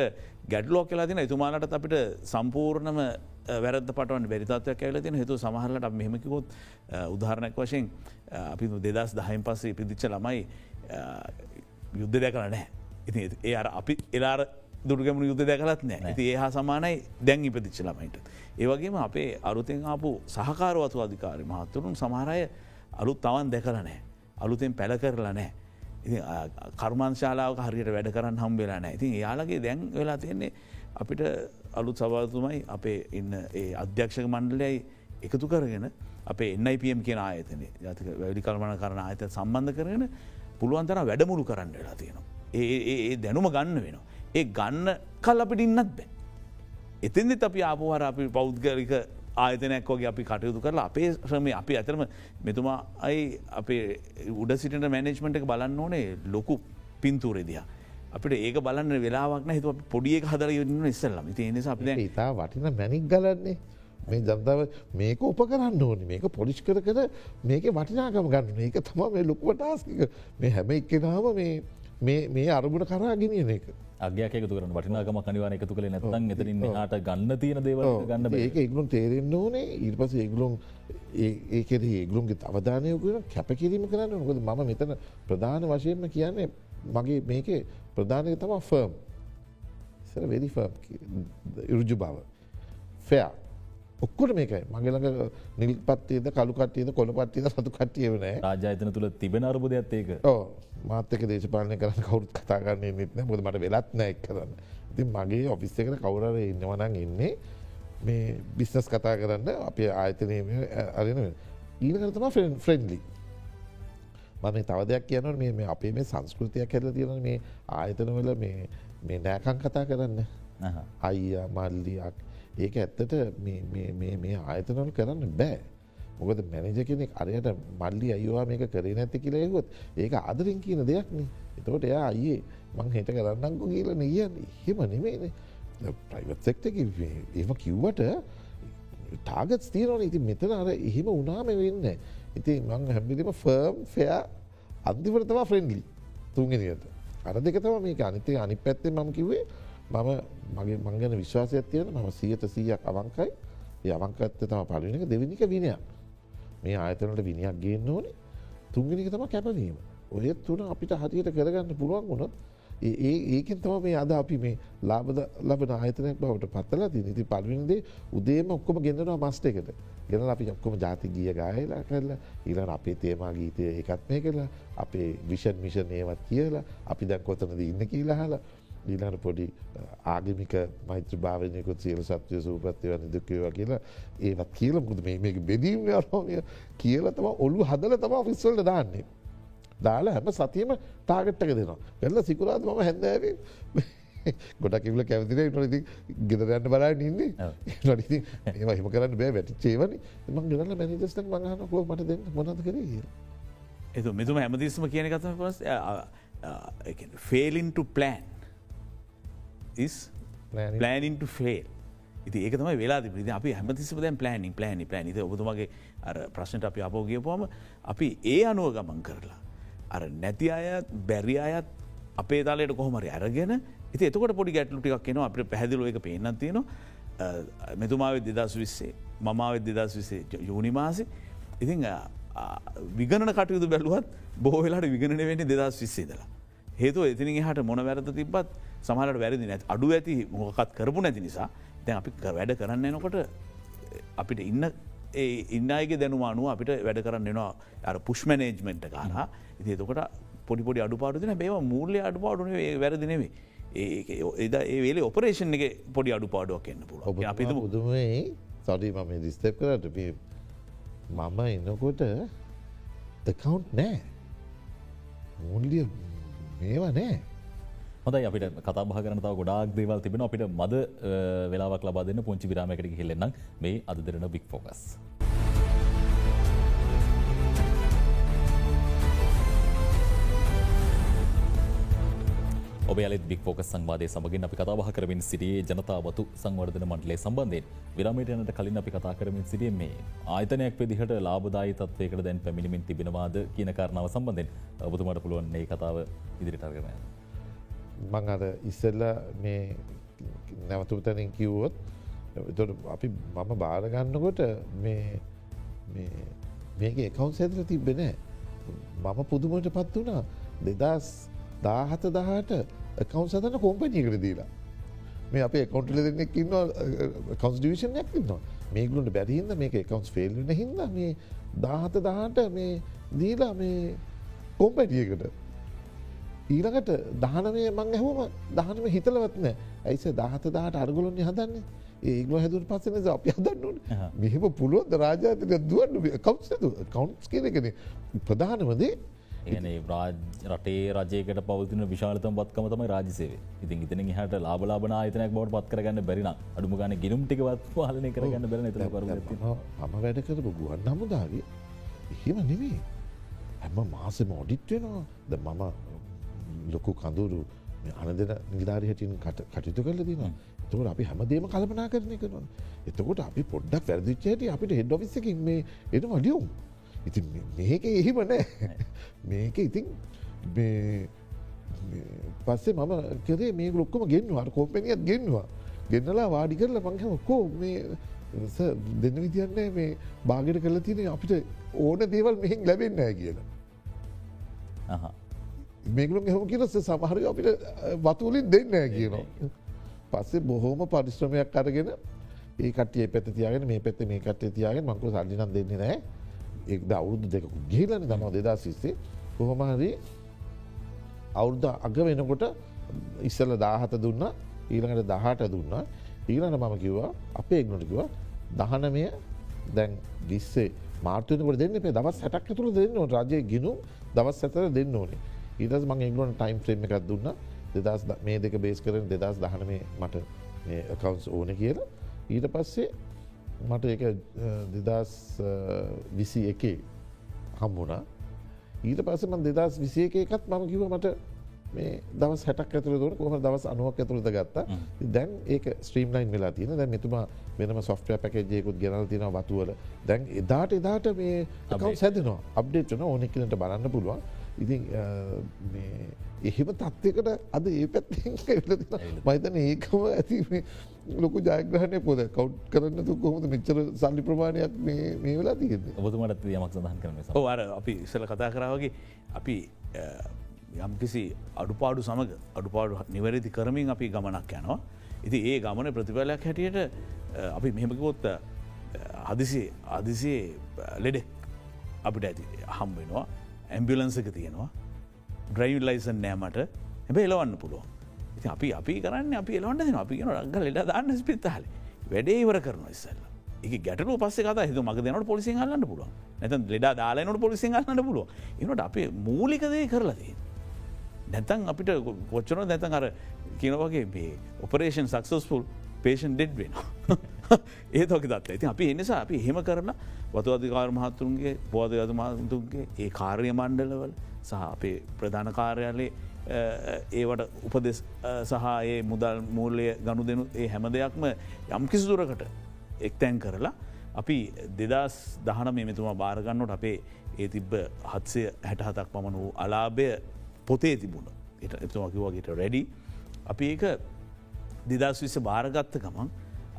ගැඩ්ලෝ කියලා තින එතුමාලට අපිට සම්පූර්ණම වැරද පටවන් බැරිතත්වයක් ඇල තින හතු සමහරලට මෙහමකිකොත් උදාහරණයක් වශයෙන් අපි දෙදස් දහයින් පස්සේ පිදිච්ච ළමයි යුද්ධ දැකල නෑ ඉති ඒ අර අපි එලාර දුරගමන යුද්ධ දැකලත් නෑ ඇති ඒ හා සමානයි දැන් ඉපදිච්ච ළමයිට. ඒවගේම අපේ අරුතෙන් ආපු සහකාරවතු අධිකාරය මහත්තුරුන් සමහරය අලුත් තවන් දැකල නෑ. අලුතෙන් පැල කරලා නෑ. කර්මාංශාලාව හරියට වැඩ කරන්න හම් වෙලා නෑ ඉතින් යාලගේ දැන් වෙලා තියෙන්නේ අපිට අලුත් සභාතුමයි අපේ ඉන්න ඒ අධ්‍යක්ෂක මණ්ඩලයයි එකතු කරගෙන අපේ එන්නයිපම් කියෙන ආයතන ජතික වැඩි කල්මන කරන ආයත සම්බන්ධ කරගෙන පුළුවන්තර වැඩමුළු කරන්න වෙලා තියෙනවා. ඒ දැනුම ගන්න වෙනවා. ඒ ගන්න කල් අපිට ඉන්නත් බෑ. එතින්දෙත් අපි ආපුහර අපි පෞද්ගලික ආයතනයක් වගේ අපි කටයුතු කරලා අපේ ශ්‍රමය අපි අතරම මෙතුමා අයි අපේ උඩ සිට මැනේජ්මට එක බලන්න ඕනේ ලොකු පින්තුරෙදියා. අපිට ඒක බලන්න වෙලාවක්න හිතු පොඩිය හදර යන්න ඉස්සල්ලම තියනිස අපි ඉතා වටින මැනික් ගලන්නේ මේ ජනතාව මේක උප කරන්න ඕනි. මේක පොලිෂ් කර කර මේක වටිනාකම ගන්න ඒක තම මේ ලොකුවටාස්කික මේ හැම එක්කෙනාව මේ අරමුණ කරා ගෙනියන එක. අගයක් එකතු කරන වටිනාකම කනිවාන එකතු කළ නැතන් එතරින් හට ගන්න තියෙන දේව ගන්න ඒක ඉගලුම් තේරෙන්න්න ඕනේ. ඉර් පස ඒගලුම් ඒකෙද ඒගලුම්ගේ අවධානයකන කැපකිරීම කරන්න නොකද ම මෙතන ප්‍රධාන වශයෙන්ම කියන්නේ මගේ මේක ප්‍රධානය තම ෆර්ම් වෙදි ෆර්ම් ඉරුජු බව. ෆෙයා ඔක්කොට මේකයි මගේලඟ නිල් පත්තේද කළු කට්ටියද කොළ පට්ටියද සතු කට්ටියවනෑ රාජාතන තුළ තිබෙන අරබුදයක් ඒක. ඕ මාතක දේශපාලනය කරන්න කවුරුත් කතාගන්නේ නිත්න මුද මට වෙලත් නෑ කරන්න. ඉතින් මගේ ඔෆිස් එකට කවුරර ඉන්නවනං ඉන්නේ මේ බිස්නස් කතා කරන්න අප ආයතනය අරෙන ඊලකරතම ෆ්‍රෙන්ඩලි මම තව දෙයක් කියනට මේ අපේ මේ සංස්කෘතියක් හැල තියෙන මේ ආයතනවල මේ නෑකං කතා කරන්න. අයියා මල්ලියක් ඒක ඇත්තට මේ ආයතනවල කරන්න බෑ. මොකද මැනජ කෙනෙක් අරයට මල්ලි අයවා මේක කරේ නැති කියලයකොත් ඒක ආදරින් කියන දෙයක්නේ. එතකොට එයා අයේ මං හෙට කරන්නංකු කියල නියන් හෙම නෙමේන ප්‍රයිවත් සෙක්ට එම කිව්වට ටාගත් ස්තීරන ඉති මෙතන අර එහෙම උනාම වෙන්න ඉති මං හැමිලිම ෆර්ම් ෆෙයා අන්තිවරතවා ෆ්‍රෙන්ඩලි තුන්ගෙනයට අර දෙකතම මේක අනිතේ අනි පැත්තේ මම කිවේ මම මගේ මංගන විශ්වාසයක් තියෙන මම සියත සීයක් අවංකයි. යවංකත්ත තම පලවෙනක දෙවිනික විනයක්. මේ ආයතනට විනියක් ගේන්න ඕනේ. තුන්ගෙනක තම කැපවීම. ඔය තුන අපිට හතියට කරගන්න පුළුවන් වුණොත් ඒ ඒකෙන් තම මේ අද අපි මේ ලාබද ලබන ආයතනයක් බවට පත්තලා ති ඉති පල්විනිදේ උදේම ඔක්කොම ගෙන්න්නවා මස්ට එකට. ගෙන අපි ඔක්කොම ජාති ගිය ගායලා කරලා ඊලන අපේ තේමා ගීතය එකත් මේ කරලා අපේ විෂන් මිෂන් ඒවත් කියලා අපි දැන් කොතනද ඉන්න කියලා ඊලාට පොඩි ආගමික මෛත්‍ර භාවනයකුත් සියල සත්‍යය සූපත්ය වන දුකවා කියලා ඒවත් කියල මුද මේ බෙදීම අරෝය කියල තම ඔලු හදල තම ෆිස්සල්ට දාන්නේ. දාලා හැම සතියම ටාගට්ටක දෙනවා. වෙල්ල සිකුරාද මම හැඳෑවේ. ගොඩක් කිවල කැවතිර නොති ගෙදරන්න බලාන්න ඉන්නේ. නොති ඒවා හිම කරන්න බෑ. වැටි චේවනි ම ගෙනල මැනිදස්ට මඟහන කෝ මට දෙන්න. මොනද කර? එතු මෙතුම හැමදිස්ම කියන කතම පස් ෆේලින් to plan is planning to fail. ඉති ඒකතම වෙලා ති අපි හැමතිසිම දැන් ප්ලෑනිින් ප්ලෑනි ප්ලෑන ද ඔබතුමගේ අර ප්‍රශ්නට අපි අපෝගියපුම අපි ඒ අනුව ගමන් කරලා. අර නැති අයත් බැරි අයත් අපේ තාලයට කොහොමරි අරගෙන ඉති එතකොට පොඩි ගැටලු ටික් කියෙන අප පැදිලුව එක පේනත් තියෙන මෙතුමාවත් දෙදස් විස්සේ මමාවත් දෙදස් විසේ යෝනිමාසි ඉතිං විගණ කටයුතු බැලුවත් බෝවෙලාට විගණන වෙන්නේ දෙදස් විස්සේදලා. හේතු එතිනින් හට මොන වැරද තිබත් සමහට වැරදි නැත්. අඩු ඇති මොකත් කරපු නැති නිසා දැන් අපි වැඩ කරන්න එනකොට අපිට ඉන්න ඒ ඉන්නගේ දැනුවානුව අපිට වැඩ කරන්න එනවා. අර පුෂ්මනේජ්මෙන්ට් කාරා ඉති එතකොට පොඩිපොඩි අඩුපාඩුතින බේම මූල්‍ය අඩුපාඩුන වැරදිනෙවේ ඒ එද ඒ වේලේ ඔපරේෂන් එක පොඩි අඩුපාඩුවක් එන්න පුළ අපි බුදුමයි සොඩි මම දිස්තප් කරට මම එන්නකොට එකකවන්් නෑ. මුල්ලිය මේවා නෑ. හොඳයි අපිට කතා බහ කරන තව ගොඩාක් දේවල් තිබෙන අපිට මද වෙලාවක් ලබා දෙන්න පුංචි විරාමයකට හෙල්ලෙන්නම් මේ අද දෙරන බික් ෆෝකස්. ඔබ යලත් බික් ෆෝක සංවාදය සමගින් අපි කතාබහ කරමින් සිටියේ ජනතාවතු සංවර්ධන මණ්ඩලේ සම්බන්ධයෙන්. විරමටයනට කලින් අපි කතා කරමින් සිටිය මේ ආයතනයක් විදිහට ලාබදායි තත්වයකට දැන් පැමිණිමින් තිබෙනවාද කියන කාරණාව සම්බන්ධයෙන්. ඔබතුමට පුළුවන් ඒ කතාව ඉදිරිට අරගෙන. මං අර ඉස්සල්ල මේ නැවතුතනින් කිව්වොත් එතොට අපි මම බාරගන්නකොට මේ මේක එකවුන් සැදර තිබෙන මම පුදුමට පත් වුණා. දෙදස් දාහත දහට කවුන් සතන කෝම්පනීකට දීලා. මේ අප කොන්ටල දෙන්නෙක් ඉන්න කන්ස්ඩිවිෂනයක් ඉන්නවා. මේගලුන්ට බැරිහින්ද මේක එකකවන්ස් ෆෙල්ලන හින්ද මේ දාහත දහට මේ දීලා මේ කෝම්පැටියකට ඊළඟට දහනමය මං ඇහුවම දහනම හිතලවත්න ඇයිස දහත දාට අරගොලොන්නේ හදන්නේ? ඒගල හැදුර පස්සන අප හදන්නුන් මෙහෙම පුළුවන්ද රාජාතක දුවන්න? කවස් කවන්ස් කියනකන ප්‍රධානමදේ ඒනේ රටේ රජයකට පවතින විශාලතම පත්කම තමයි රාජසේව ඉතින් ඉතින හට ලාබලාබන ආයතනයක් බවට පත් කරගන්න බැරින අඩුම ගන ගිනුම් ටිකවත් පාලනය කරගන්න බැන කර මම වැඩ කරපු ගුවන් නමුදාගේ එහෙම නෙවේ හැම මාසම ඔඩිට්වෙනවා ද මම ලොකු කඳුරු අන දෙන නිධාරි හැටින් කටයුතු කරල දින තකට අපි හැමදේම කල්පනා කරනය කරන එතකොට අපි පොඩ්ඩක් වැරදිච්චයට අපිට හෙඩ් ඔෆිස්සකින් මේ එන වඩියුම් ඉති මේක එහිම නෑ. මේක ඉතින් පස්සේ මම කරේ මේ ලොක්කම ගෙන්වා කෝපනියත් ගෙන්වා ගෙන්නලා වාඩි කරල පංහම කෝ මේ දෙන්න විතියන්නේ මේ බාගට කල තින අපිට ඕන දේවල් මෙහින් ලැබෙන්නෑ කියලා. මේකලු එහම කියලස සමහරය අපිට වතුලින් දෙන්නෑ කියනවා. පස්සේ බොහෝම පරිශ්‍රමයක් අරගෙන ඒ කටිය පැත තියගෙන මේ පැත්ත මේ කටේ තියගෙන මංකු සල්ලිනම් දෙන්නේ නෑ එක්ද අවුරුදු දෙකු ගිහිලන දනවා දෙදා සිස්සේ කොහොමහරි අවුරුද්ධ අග වෙනකොට ඉස්සල දාහත දුන්න ඊළඟට දහට දුන්න. ඊළඟ මම කිව්වා අපේ එක්නොටකිව දහනමය දැන් විස්සේ මාර්තයනකට දෙන්න පේ දවස් හැටක් තුළ දෙන්න රජය ගිනු දවස් ඇතර දෙන්න ඕනේ. ඊදස් මං එගලොන ටයිම් ්‍රේම එකක් දුන්න. දෙදස් මේ දෙක බේස් කරන දෙදස් දහනමේ මට කවන්ස් ඕන කියලා. ඊට පස්සේ මට එක දෙදස් විසි එකේ හම්බුණා. ඊට පස්සම දෙදස් විසිය එකත් මම කිව මට මේ දවස් හැටක් ඇතුර දුවන කොම දවස් අනුවක් ඇතුළද ගත්තා. දැන් ඒක ස්ත්‍රීම්ලයින් වෙලා තියෙන දැන් මෙතුමා වෙනම සොෆ්ටය පැකජයකුත් ගෙනල් තින වතුවල. දැන් එදාට එදාට මේ කව් සැදනවා අප්ඩේට්න ඕනෙක්කනට බලන්න පුළුවන් ඉතින් එහෙම තත්වකට අද ඒ පැත්තෙන් මහිතන ඒකම ඇති ලොකු ජයග්‍රහණය පොද කව් කරන්න තු කොහොද මෙච්චර සල්ලි ප්‍රමාණයක් මේ වෙලා තියෙද ඔබතුමට යමක් සඳහන් කරන අර අපි ඉස්සල කතා කරාවගේ අපි යම්කිසි අඩුපාඩු සමඟ අඩුපාඩු නිවැරදි කරමින් අපි ගමනක් යනවා. ඉති ඒ ගමන ප්‍රතිඵලයක් හැටියට අපි මෙහෙමකිවොත් හදිසි අදිසිේ ලෙඩෙක් අපිට ඇති හම් වෙනවා ඇම්බිලන්සක තියෙනවා. ඩ්‍රයිව් ලයිසන් නෑමට හැබ එලවන්න පුළුවන්. ඉති අපි අපි කරන්න අපි එලවන්න දෙන අපි ගෙන රක්ග ලෙඩ දාන්න ස්පිත්තාල වැඩේ ඉවර කරන ඉස්සල්ල. එක ගැටලු පස්ස කත හිතු මක දෙනට පොලිසි හල්ලන්න පුළුව නැත ලෙඩ දාලනට පොලිසි හල්ලන්න පුළුව එනට අපේ මූලිකදේ කරලදී. නැතන් අපිට කොච්චන නැතන් අර කියනවගේ මේ ඔපරේෂන් සක්සස්ෆුල් පේෂන් ඩෙඩ් වෙන. ඒතක දත් ඇති අපි එනිසා අපි හෙම කරන වතු අධිකාර මහත්තුන්ගේ බෝධ අද මහතුන්ගේ ඒ කාර්ය මණ්ඩලවල සහ අපේ ප්‍රධාන කාර්යාලේ ඒවට උපදෙස් සහ ඒ මුදල් මූල්ලය ගණු දෙනු ඒ හැම දෙයක්ම යම් කිසිදුරකට එක්තැන් කරලා අපි දෙදස් දහන මේ මෙතුමා භාරගන්නට අපේ ඒ තිබ්බ හත්සය හැට හතක් පමණ වූ අලාභය පොතේ තිබුණ. එට එතුමකිවගේට රැඩි අපි ඒක දෙදස් විස භාරගත්ත ගමන්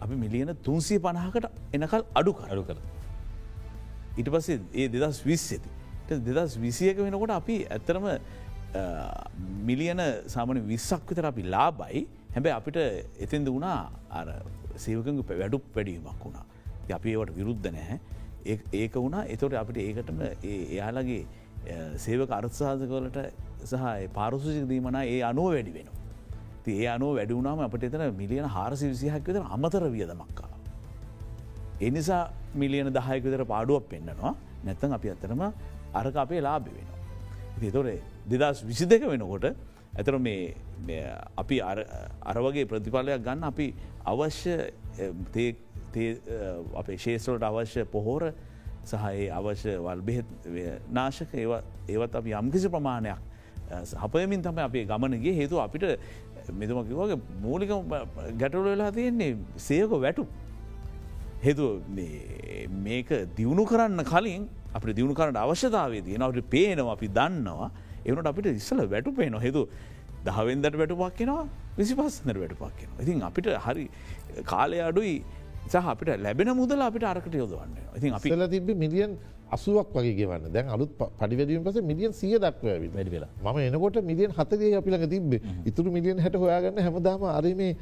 අපි මිලියන තුන්සිය පණහකට එනකල් අඩු අඩු කර. ඉට පස්සේ ඒ දෙදස් විස් ඇති දෙදස් විසියක වෙනකොට අපි ඇත්තරම මිලියන සාමන විස්සක් විතර අපි ලාබයි හැබැ අපිට එතින්ද වුණා අර සේවකඟ වැඩුක් වැඩීමක් වුණා. අපි ඒවට විරුද්ධ නැහැ. ඒක වුණා. එතොට අපිට ඒකටම එයාලගේ සේවක අර්ථසාධකවලට සහ පාරුසික දීමන ඒ අනුව වැඩි වෙන. ති ඒ අනුව වැඩිවුණාම අපට එතන මිලියන හාරසි විසිහක් විතර අමතර වියදමක්කා. එනිසා මිලියන දහයක විතර පාඩුවක් පෙන්න්නනවා නැත්තන් අපි අතරම අරක අපේ ලාබි වෙනවා. තොරේ දෙදස් විසි දෙක වෙනකොට ඇතර මේ අපි අරවගේ ප්‍රතිඵලයක් ගන්න අපි අවශ්‍ය අපේ ශේෂලට අවශ්‍ය පොහෝර සහයේ අවශ්‍ය වල් බෙහෙත් නාශක ඒවත් අප යම්කිසි ප්‍රමාණයක් අපයමින් තම අපේ ගමනගේ හේතු අපිට මෙතුමකිවගේ මූලික ගැටලු වෙලා තියෙන්නේ සයක වැටු. හේතු මේක දියුණු කරන්න කලින් අප දියුණු කරට අවශ්‍යතාවේ තියෙන අපට පේනවා අපි දන්නවා. එවනට අපිට ඉස්සල වැටු පේන හෙතු දහවෙන්දට වැටුපක් කෙනවා විසි පස්සනට වැටුපක් කෙන ඉතින් අපිට හරි කාලය අඩුයි. සහ අපිට ලැබෙන මුදල අපිට අරකට යොදවන්න ඉතින් අපි ල තිබ මිලියන් අසුවක් වගේ ගවන්න. දැන් අලුත් පඩිවැඩීම පස මිලියන් සිය දක්ව වැඩි වෙලා. ම එනකොට මිලියන් හතගේ අපිළඟ තිබේ ඉතුරු මිලියන් හැට හොයාගන්න හැමදාම අරමේ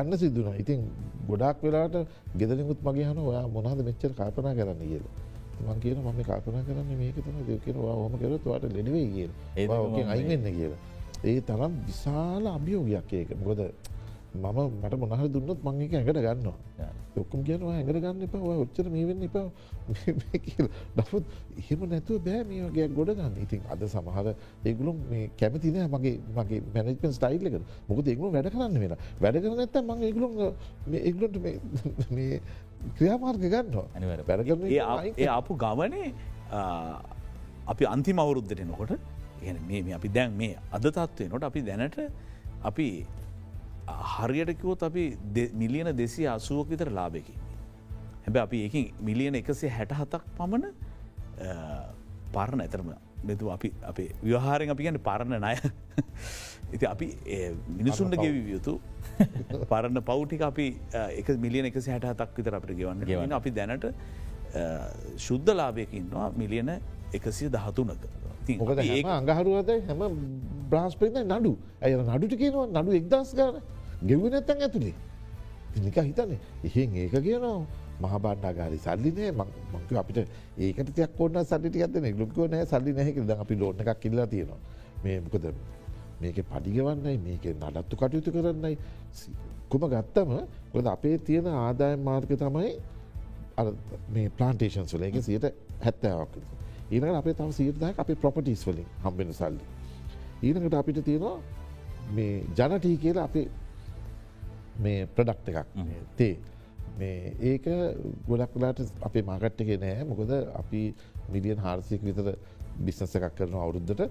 යන්න සිදුන ඉතින් ගොඩක් වෙලාට ගෙදරකුත් මගේ හන ඔයා මොනාද මෙච්චර කල්පනා කරන්න? කියලා. මං කියන මම කල්පනා කරන්න මේක තම දෙකෙනවා හොම කරතුවාට ලෙඩවේ කිය ඒ අයිවෙන්න කියලා. ඒ තරම් විශාල අභියෝගයක් ඒක. මොකද මම මට මොනහර දුන්නත් මංක ඇඟට ගන්නවා. ඔක්කම කියනවා ඇඟට ගන්න එපා ඔච්චර මේ වෙන්න එපා ඩෆුත් එහෙම නැතුව බෑ මේගේ ගොඩ ගන්න. ඉතින් අද සමහර ඒගුලුම් මේ කැමතින මගේ මගේ මැනජමෙන් ස්ටයිල් එක මොකද ඒගුලු වැඩ කරන්න වෙන වැඩ කරන ඇත්ත මං ඒගුලුම් ඒගලොට මේ ක්‍රියාමාර්ග ගන්නවා. පැරග ඒ අපපු ගමනේ අපි අන්තිම අවුරුද්ධට නොකොට එ මේ අපි දැන් මේ අද තත්වය නොට අපි දැනට අපි හරියටකිවොත් අපි මිලියන දෙසි අසුවක් විතර ලාබෙකි. හැබැ අපි ඒක මිලියන එකසේ හැට හතක් පමණ පරණ ඇතරම මෙතු අපි අපේ ව්‍යහාරෙන් අපි ගැන පරණ නය ඉති අපි මිනිසුන්ට ගෙවී යුතු පරණ පෞටික අපි එක මිලියන එක හැට හතක් විතර අපට ගෙවන්න ගවන්න. අපි දැනට ශුද්ධ ලාභයකින්වා මිලියන එකසිය දහතුනක. ඒ අඟහරුවද හැම බ්‍රාස්පරිත නඩු. ඇය නඩුට කියනවා? නඩු එක්දස් ගාන ගෙව්ව නැත්තන් ඇතුළේ නික හිතන්නේ එහෙන් ඒක කියනවා. මහබාණ්ඩාගාරි සල්ලිනය මංක අපිට ඒකට තියක් ඔන්න සල්ලිට ඇත්න ගලුකෝ නෑ සල්ලි නැහැක ද අපි ලෝන එකක් කිල්ලා තියෙනවා. මේ මොකද මේක පඩිගවන්නයි මේක නඩත්තු කටයුතු කරන්නයි. කුම ගත්තම ගොද අපේ තියෙන ආදායම් මාර්ග තමයි මේ ප්ලාන්ටේෂන් සුල එක සියට හැත්තෑවක් ඊනකට අපේ තම සීරදායක් අපේ ප්‍රොපටිස් වලින් හම්බෙන සල්ලි. ඊනකට අපිට තියෙනවා මේ ජනටී කියලා අපේ මේ ප්‍රඩක්් එකක්. තේ. මේ ඒක ගොඩක් වලාට අපේ මාකට් එක නෑ. මොකද අපි මිලියන් හාරසියක විතර බිස්නස එකක් කරන අවුරුද්ධට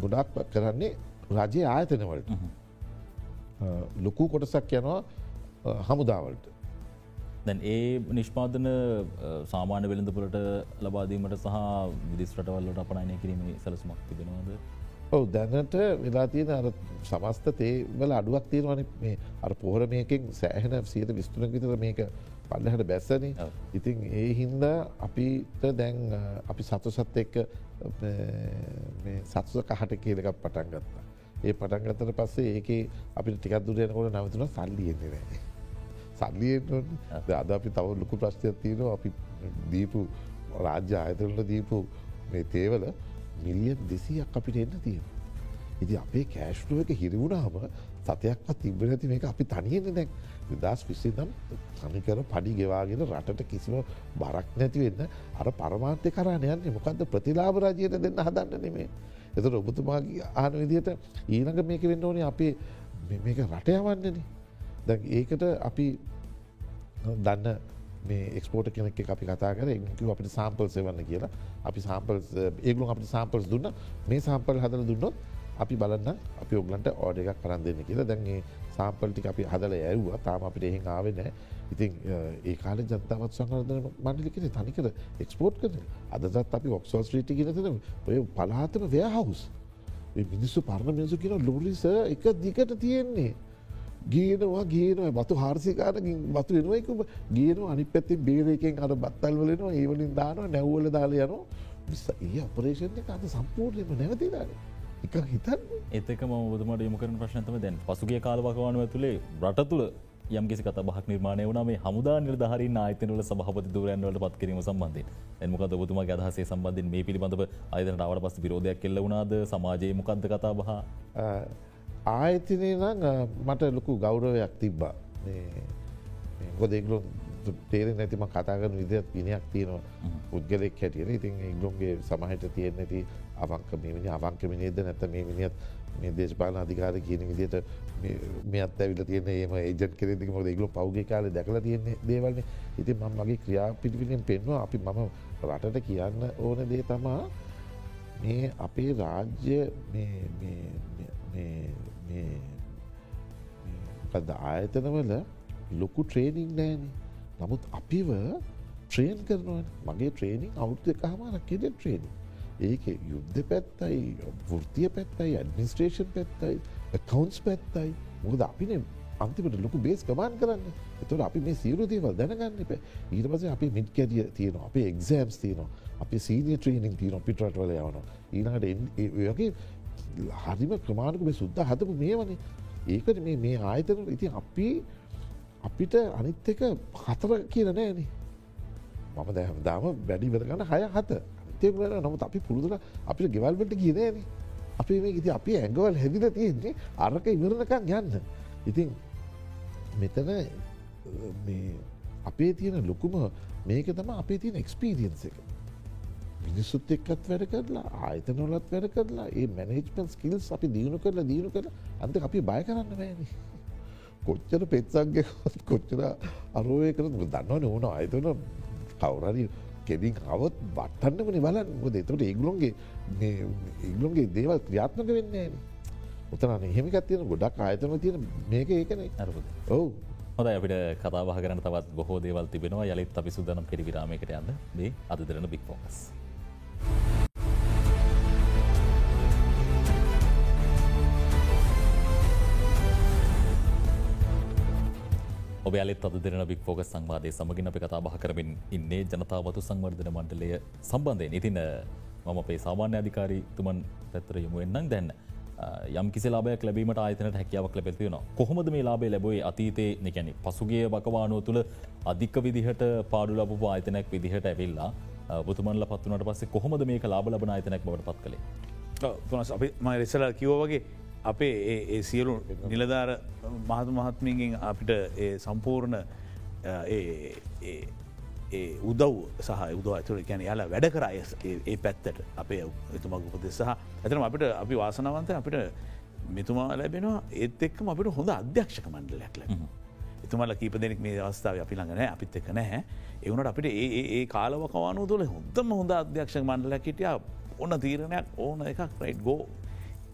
ගොඩක් කරන්නේ රජයේ ආයතනවලට ලොකු කොටසක් යනවා හමුදාවලට දැන් ඒ නිෂ්පාදන සාමාන්‍ය වෙළඳපුලට ලබාදීමට සහ විදිස් රටවල්ලට අපනයනය කිරීම සැලසුමක් තිබෙනවාද ඔව දැනට වෙලා තියෙන අර සමස්ත තේවල අඩුවක් තියෙනවන. මේ අර පොහර මේකින් සෑහෙන සියත විස්තුන විතර මේක පල්ලහට බැස්සන. ඉතින් ඒ හින්දා අපිට දැන් අපි සතුසත් එක්ක සත්සුස කහට කියලකක් පටන් ගත්තා. ඒ පටන්ගතට පස්සේ ඒක අපිට ටිකක් දුරයනකොට නවතුන සල්ලියෙන්නේ නෑ. සල්ලියෙන් අද අපි තව ලොකු ප්‍රශ්නයක් තියෙනවා. අපි දීපු රාජ්‍ය ආයතනට දීපු මේ තේවල මිලියන් දෙසියක් අපිට එන්න තියෙන. ඉති අපේ කෑශ්ලුව එක හිරවුණාම සතයක්වත් තිබ නැති මේක අපි තනියෙන දැක් දස් විස්සේ නම් සමිකර පඩි ගෙවාගෙන රටට කිසිම බරක් නැතිවෙන්න අර පරමාන්තය කරණයන්නේ මොකක්ද ප්‍රතිලාබ රජයට දෙන්න හදන්න නෙමේ. එතට ඔබතුමාගේ ආන විදියට ඊනඟ මේක වෙන්න ඕනේ අපේ මේක රටයවන්නන. දැ ඒකට අපි දන්න මේ එක්ස්පෝට කෙනෙක් අපි කතා කර එකිව අපිට සාම්පල් සෙවන්න කියලා. අපි සාම්පල් ඒගලු අපට සාම්පල්ස් දුන්න. මේ සාම්පල් හදල දුන්නොත් අපි බලන්න අපි ඔගලන්ට ඕඩ එකක් කරන් දෙන්න කියලා. දැන්ගේ සාම්පල්ටි අපි හදල ඇව්වා. තාම අපිට එහෙන් ආවෙනෑ ඉතින් ඒ කාල ජනතාවත් සංකරදන මණ්ඩලිකෙන තනිකර එක්ස්පෝට් කරන අදත් අපි ඔක්සෝ ස්ත්‍රීටි ගෙනතන ඔය පලාතම ව්‍යහවුස් මිනිස්සු පරණ මිනිසු කියන ලොරිස එක දිකට තියෙන්නේ. ගේනවා ගේනවා බතු හාර්සිකාරකින් බතු වෙනවයිකුම ගේනවා අනි පැත්ති බේරකෙන් අර බත්තල් වලනවා ඒවලින් දානවා නැව්වල දාල යනවා. විස්ස ඒ අපරේෂණ එක අද සම්පූර්ණයම නැවතිලාන එක හිතන් එතක ම බතුමට යමකරන ප්‍රශ්නතම දැන් පසුගේ කාලවකවානුව තුළේ රට තුළ යම්කිසි කත බහක් නිර්මාණය වන මේ හමුදා නිර්ධහරි ආයතනවල සභහපති දුරයන්වලට පත් කිරීම සම්බන්ධය එන්මක ඔබතුම අදහසේ? සම්බන්ධින් මේ පිළිබඳව අයතනට අවට පස් විරෝධයක් කෙල්ල වුණාද? සමාජයේ මොකක්ද කතා බහ ආයතනය නම් මට ලොකු ගෞරවයක් තිබ්බා. ගොදෙක්ලො තේරෙන් නැතිම කතාගන විදිත් පිනයක් තියෙනවා පුද්ගලෙක් හැටියට. ඉතින් ඉගලොන්ගේ සමහට තියෙන් නැති අවංක මෙමනි අවංකමිනේද නැත මේ මිනිත් මේ දේශපාල අධිකාර කියන විදියට මෙත් ඇවිල තියෙන ඒම ඒජත් කෙරෙදි මොද ඉගලු පෞගේ කාල දැකල තියෙන්නේ දේවල්න ඉතින් මම මගේ ක්‍රියා පිටිපිලින් පෙන්වා අපි මම රටට කියන්න ඕන දේ තමා මේ අපේ රාජ්‍ය පද ආයතනවල ලොකු ට්‍රේනිින් නෑන නමුත් අපිව ට්‍රේන් කරනව මගේ ට්‍රේනිින් අවුද්ධ කහමාරක් කෙද ට්‍රේනිින් ඒක යුද්ධ පැත්තයි වෘතිය පැත්තයි ඇඩමිනිස්ට්‍රේෂන් පැත්තයි කවන්ස් පැත්තයි. මුකද අපින අන්තිමට ලොකු බේස් ගමාන් කරන්න. එතුට අපි මේ සියරු දේවල් දැනගන්න එප. ඊට පස අපි මිට් කැරිය තියෙන අපේ එක්සෑම්ස් තියනවා අපි සීනිය ට්‍රේනිින් තියන පිටරටවල යවන ඊනට යගේ හරිම ක්‍රමාණක මේ සුද්ද හතපු මේ වනේ ඒකට මේ මේ ආයතන ඉති අපි අපිට අනිත් එක හතර කියල නෑනේ මම දැහම දාම වැඩි වෙරගන්න හය හත. අතේකට නමුත් අපි පුරුදුර අපිට ගෙවල්වට කියනේන අපි මේ ඉති අපි ඇඟවල් හැදිල තියෙන්නේ අරක ඉවරණකක් යන්න. ඉතින් මෙතන අපේ තියෙන ලොකුම මේක තම අපේ තියෙන එක්ස්පීරියන්ස එක. මිනිස්සුත් එක්කත් වැඩ කරලා ආයතනොලත් වැඩ කරලා ඒ මැනේජ්මන් ස්කිල්ස් අපි දියුණු කරලා දියුණු කර අන්ත අපි බය කරන්න වැෑනි කොච්චර පෙත්සක්ගේ කොච්චර අරුවය කර දන්නවන ඕන අයතන කවුරරි කෙඩින් අවත් බට්ටන්නමනි බලන්න. මොද එතට ඒගලොන්ගේ ඒගලොන්ගේ දේවල් ක්‍රියාත්මක වෙන්නේ උතන එහෙමිකත් තියෙන ගොඩක් ආයතන තියෙන මේක ඒකන. ඔවු. හොද අපිට කතාබහ කරන තවත් බොහෝ දේවල් තිබෙනවා. යළිත් අපි සුදනම් පිරිවිරාමයකට යන්න. මේ අද දෙරන බික් ෆෝකස්. ඔබ අලත් අද දෙරන බික් ෆෝග සංවාදය සමගින් අපි කතා බහ කරමින් ඉන්නේ ජනතාවතු සංවර්ධන මණ්ඩලය සම්බන්ධය ඉතින මම අපේ සාමාන්‍ය අධිකාරී තුමන් පැත්තර යමුවෙන්නම් දැන්න යම් කිසි ලාබයක් ලැබීමට ආයතනට හැකියාවක් ලැබෙතියෙන කොහොමද මේ ලාබේ ලැබයි අතීතේ නිකැන පසුගේ බකවානුව තුළ අධික විදිහට පාඩු ලබපු ආයතනයක් විදිහට ඇවිල්ලා බුතුමන්ල පත්වනට පස්සේ කොහොමද මේක ලාබ ලබන ආයතනයක් බවට පත් කළේ? අපි මයි රෙසල කිවෝ වගේ අපේ ඒ සියලු නිලධාර මහතු මහත්මීගෙන් අපිට සම්පූර්ණ උදව් සහ උදව ඇතුර ගැන යාලා වැඩ කරය ඒ පැත්තට අපේ එතුමක් උපදෙ සහ ඇතන අපිට අපි වාසනවන්ත අපිට මෙතුමා ලැබෙනවා. ඒත් එක්කම අපිට හොඳ අධ්‍යක්ෂක මණ්ඩලයක් ලැබ. එතුමල කීප දෙනෙක් මේ අවස්ථාව අපි ළඟනෑ අපිත් එක නැහැ. එවුණට අපිට ඒ කාලවකවානු තුළ හොඳම හොඳ අධ්‍යක්ෂක මණ්ඩලයක් හිටිය. ඔන්න තීරණයක් ඕන එකක් රයිට් ගෝ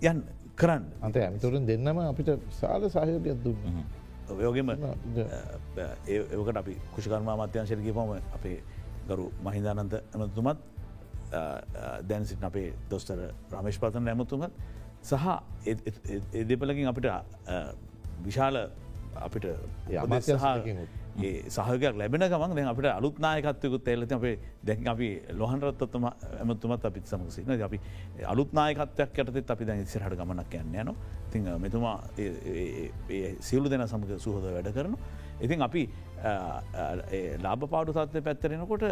යන්න. කරන්න. අන්ත ඇමතුරෙන් දෙන්නම අපිට සාල සහයෝගයක් දුන්න. යෝගෙම ඒකට අපි කුෂිකර්මා මත්‍යංශයට පම අපේ ගරු මහිදානන්ත ඇමතුමත් දැන්සිට අපේ දොස්තර රමේශ් පතන ඇමතුමත් සහ එදෙපලකින් අපිට විශාල අපිට ඒ සහකයක් ලැබෙන ගමන් දැ අපට අලුත්නායකත්වයකුත් එල්ලති අපේ දැන් අපි ලොහන්රත්තම ඇමතුමත් අපිත් සමසින අපි අලුත්නායකත්වයක් යටතත් අපි දැන් සිරහට ගමනක් යන්න යන තිං මෙතුමා සියලු දෙන සමඟ සුහද වැඩ කරනු. ඉතින් අපි ලාභ පාඩු තත්වය පැත්තරෙනකොට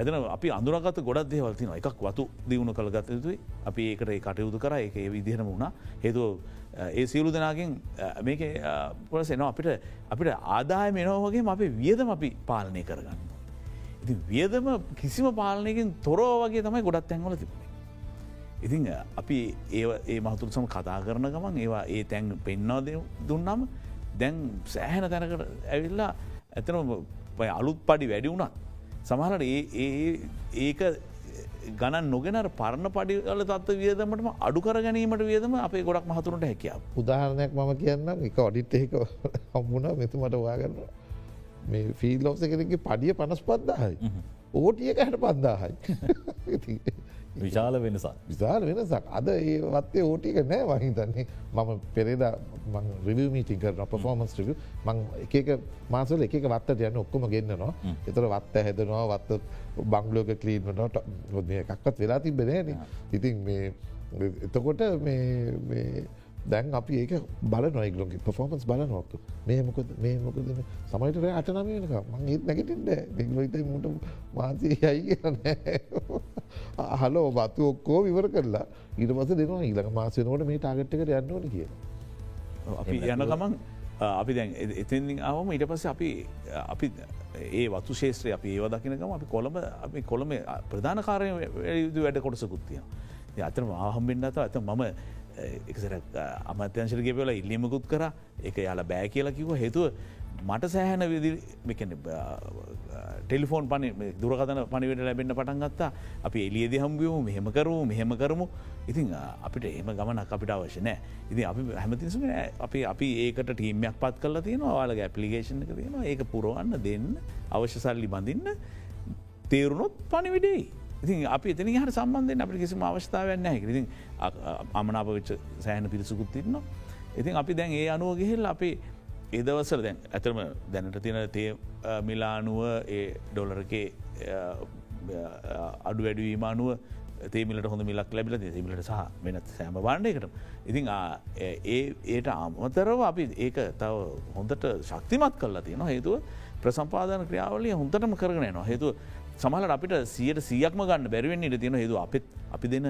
ඇතන අපි අඳුරගත ගොඩක් දේවල්තින එකක් වතු දියුණු කළගත යුතුයි. අපි ඒකට කටයුතු කර. එක විදිහම වුණා. හේතුව ඒ සියලු දෙනාගෙන් මේක පොලසෙනවා අපිට අපිට ආදාය මෙනෝවගේ අපේ වියදම අපි පාලනය කරගන්න. ඉති වියදම කිසිම පාලනයකින් තොරෝ වගේ තමයි ගොඩත් තැන්වල තිබුණේ. ඉතිං අපි ඒ ඒ මහතුර සම කතා කරන ගමන් ඒවා ඒ තැන් පෙන්වා දුන්නම් දැන් සෑහෙන තැනකට ඇවිල්ලා ඇතන අලුත් පඩි වැඩි වුණත් සමහලට ඒක ගණන් නොගෙන පරණ පඩිල තත්ව වියදමටම අඩු කර ගැනීමට වියදම අපේ ගොඩක් මහතුරට හැකියාව. උදාහරණයක් මම කියන්නම් එක ඔඩිට් එක හම්බුණ මෙතුමට වාගන්න මේ ෆීල් ලෝස කෙනෙගේ පඩිය පනස් පද්දාහයි. ඕටියක හැට පද්දාහයි. විශාල වෙනසක්. විශාල වෙනසක්. අද ඒ වත්තේ ඕටික නෑ වහිතන්නේ මම පෙරේද රිව මීටින් කරන පෆෝමන්ස් රිව මං එක මාසල එක වත්තට යන්න ඔක්කොම ගන්නනවා. එතර වත්ත හැදනවා වත්ත බංගලෝක කලීන්ට එකක්වත් වෙලා තිබෙනෑන ඉතින් මේ එතකොට දැන් අපි ඒක බල නොයිගලොගේ පොෆෝමන්ස් බල නොක්තු මේ මොකද මේ මොකද සමයිට අටනම වෙනක මං ඒත් නැගටින්ට දෙගලොයිත මුට මාතය යයි කියන්න හලෝ බතු ඔක්කෝ විවර කරලා පස දෙනවා. ඊලක මාසනෝට මේ ටාගට්කට යන්නවන කිය අපි යන ගමන් අපි දැන් එතින් අවම ඉට පස්ස අපි අපි ඒ වතු ශේත්‍රය අපි ඒව දකිනකම අපි කොළඹ අපි කොළම ප්‍රධාන කාරය යුතු වැඩ කොටසකුත්තිය අතන ආහම්බෙන්න්න ඇත ඇත මම එකසර අමත්‍යංශරගේ වෙල ඉල්ලිමකුත් කර. එක යාල බෑ කියලා කිව හේතුව මට සෑහන විදි ටෙලිෆෝන් පනි දුරකතන පනිවට ලැබෙන්න්න පටන් ගත්තා. අපි එලියද හම්බියමු මෙහෙම කරමු මෙහෙම කරමු. ඉතින් අපිට එම ගමනක් අපිට අවශ්‍ය නෑ. ඉතින් අපි හැමතිසම අපි අපි ඒකට ටීමයක් පත් කල තියෙන වාලගේ ඇපලිකේෂන් එක තියෙන ඒක පුරුවන්න දෙන්න අවශ්‍ය සල්ලි බඳන්න තේරුණොත් පනිවිඩේ ඉතින් අපි එතන හට සම්බන්ධයෙන් අපට කිසිම අවස්ථාවන්න හැකිරිතින් අමනාපවිච්ච සෑහන පිරිසකුත්තින්න ඉතින් අපි දැන් ඒ අනුව ගෙහෙල් අපේ ඒදවසල දැන් ඇතරම දැනට තියෙන තේ මිලානුව ඒ ඩොලරකේ අඩු වැඩවීම අනුව තේමිලට හොඳ මිලක් ලැබිල තිමිලට සහ වෙනත් සෑම බාණ්ඩයකට ඉතින් ඒ ඒට අමතරව අපි ඒක තව හොඳට ශක්තිමත් කරලා තියෙන හේතුව ප්‍රසම්පාදන ක්‍රියාවලිය හොඳටම කරගෙන නවා හේතුව සමහල අපිට සියට සියක්ම ගන්න බැරිවෙන්න ඉට තියෙන හේතු අපත් අපි දෙන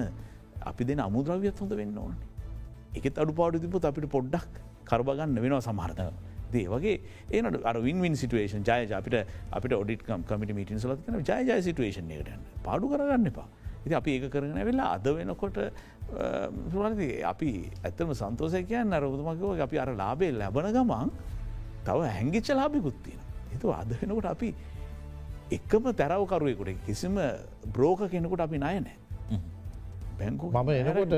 අපි දෙන අමුද්‍රවියත් හොඳ වෙන්න ඕනේ එකත් අඩු පාඩු තිබුත් අපිට පොඩ්ඩක් කරබගන්න වෙනවා සමහරතව. දේ වගේ ඒනට අර වින්වින් සිටුවේෂන් ජය අපිට අපිට ඔඩිටකම් කමිට මිටින් සලත් කන ජය සිටුවේෂන් එකට පාඩු කරගන්න එපා. ඉති අපි ඒක කරන වෙලා අද වෙනකොට සුවනති අපි ඇත්තම සන්තෝසය කියන්න අරබුතුමකිව අපි අර ලාබේ ලැබන ගමන් තව හැංගිච්ච ලාබිකුත්තියෙන. එතු අද වෙනකොට අපි එක්කම තැරවකරුවෙකුට කිසිම බ්‍රෝක කෙනෙකුට අපි නයනෑ. බැංකු මම එනකොට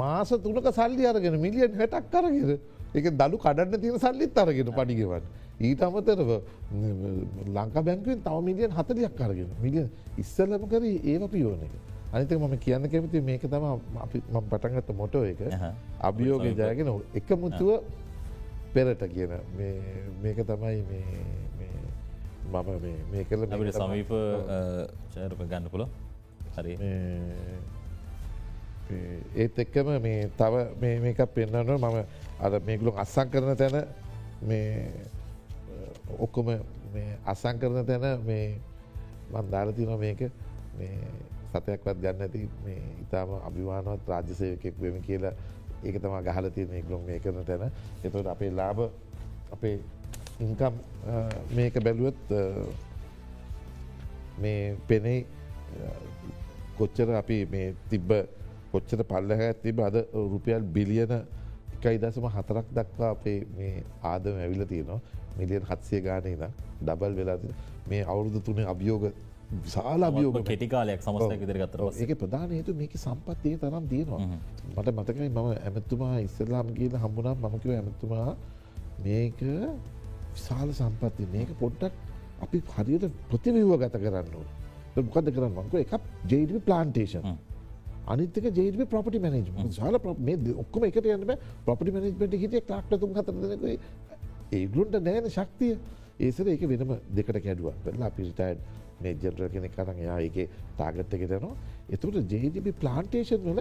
මාස තුනක සල්ලි අරගෙන මිලියන් හැටක් කරගෙන එක දළු කඩන්න තියෙන සල්ලිත් අරගෙන පඩිගෙවන්. ඊට අමතරව ලංකා බැංකුවෙන් තව මිලියන් හතලියක් කරගෙන මිලිය ඉස්සල්ලම කර ඒව පියෝන එක. අනිත මම කියන්න කැමති මේක තම ම පටන්ගත්ත මොටෝ එක අභියෝග ජයගෙන එක මුතුව පෙරට කියන මේක තමයි මම මේ කල අපිට සමීප චරප ගන්න පුල හරි. ඒත් එක්කම මේ තව මේක පෙන්න්නන මම අද මේගුලු අස්සං කරන තැන මේ ඔක්කොම අසං කරන තැන මේ මන්දාල තින මේක. සතයක්වත් ගන්න ඇති මේ ඉතාම අභිවානවත් රාජ්‍යසයකෙක් වෙම කියලා ඒක තම ගහල තියෙන ඒගලොම් මේ කරන තැන. එතට අපේ ලාබ අපේ ඉන්කම් මේක බැලුවත් මේ පෙනෙයි කොච්චර අපි මේ තිබ්බ කොච්චර පල්ලහ තිබ අද රුපියල් බිලියන එකයි දසම හතරක් දක්වා අපේ මේ ආදම ඇවිල තියෙනවා. මිලියන් හත්සේ ගානය නම් ඩබල් වෙලා මේ අවුරුදු තුනේ අභියෝග විශාල අභියෝග. කෙටිකාලයක් සමස්තක දිරගත්තර ඒක ප්‍රධාන හේතු මේක සම්පත්තිය තරම් තියෙනවා. මට මතකයි මම ඇමතුමා ඉස්සරලාම් කියල හම්බුණම් මමකිව ඇමතුමා මේක විශාල සම්පත්ති මේක පොඩ්ඩක් අපි හරියට ප්‍රතිවව ගත කරන්න මොකද කරන්න? මංක එකක් ජේඩි ප්ලාන්ටේෂන් අනිතක ජේඩ ප්‍රපටි මනජ සාල ඔක්කම එකට යන්න ප්‍රපටි මනජමට හිටිය ක්ලාක්ටතුම් හතරදක ඒගලුන්ට නෑන ශක්තිය. ඒසර ඒක වෙනම දෙකට කැඩුව. පෙල්ලා පිරිටයිඩ් මේ ජෙනර කෙනෙ කරන්න යා එක තාගත්තකෙටනවා එතුට ජේඩබ ප්ලාන්ටේෂන් වල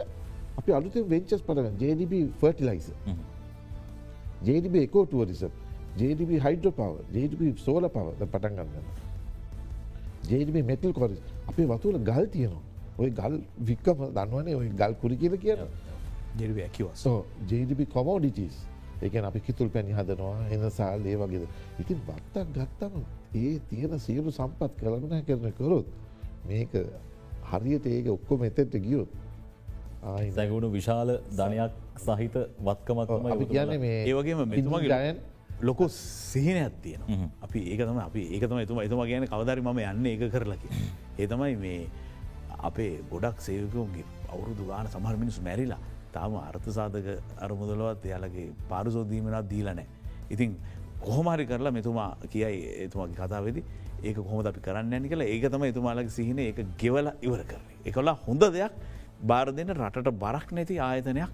අපි අලුත වෙන්චස් පටන ජේඩබ ෆර්ටිලයිස ජේඩබ එකෝටුවරිසම් ජේඩබ හයිඩ්‍ර පව ජේඩබ සෝල පවද පටන් ගන්න. ජේඩබ මෙටල් කොරිස් අපේ වතුල ගල් තියනවා. ඔය ගල් වික්කම දන්නවනේ ඔය ගල් කුරි කියල කියන. ජෙඩබ ඇකිව සෝ ජේඩබ කොමෝඩිටස් ඒකන අපි කිතුල් පැණි හදනවා එන සාල් ඒ වගේද. ඉතින් බත්තක් ගත්තම ඒ තියෙන සියලු සම්පත් කළගුණ කරන කරොත් මේක හරියට ඒක ඔක්කොම එතෙට ගියොත් සැගුණු විශාල ධනයක් සහිත වත්කමක්ම අපි කියන්න මේ ඒවගේම මෙතුමගේ ගයන් ලොකු සිහින ඇත්තියෙන අපි ඒකතම අපි ඒකතම එතුම එතුම කියන කවදරි ම යන්න ඒක කරලකි ඒතමයි මේ අපේ ගොඩක් සේවකෝන්ගේ අවුරුදු ගාන සමහර මිනිසු මැරිලා තාම අර්ථ සාධක අරමුදලවත් එයාලගේ පාරුසෝදීමනත් දීලනෑ. ඉතින් කොහොමරි කරලා මෙතුමා කියයි එතුමාගේ කතාවෙදි ඒක කොහොම අපි කරන්න ඇනි කළ ඒක තම එතුමාලගේ සිහින. ඒ ගෙවල ඉවර කරේ. එකලා හොඳ දෙයක් බාර දෙන්න රටට බරක් නැති ආයතනයක්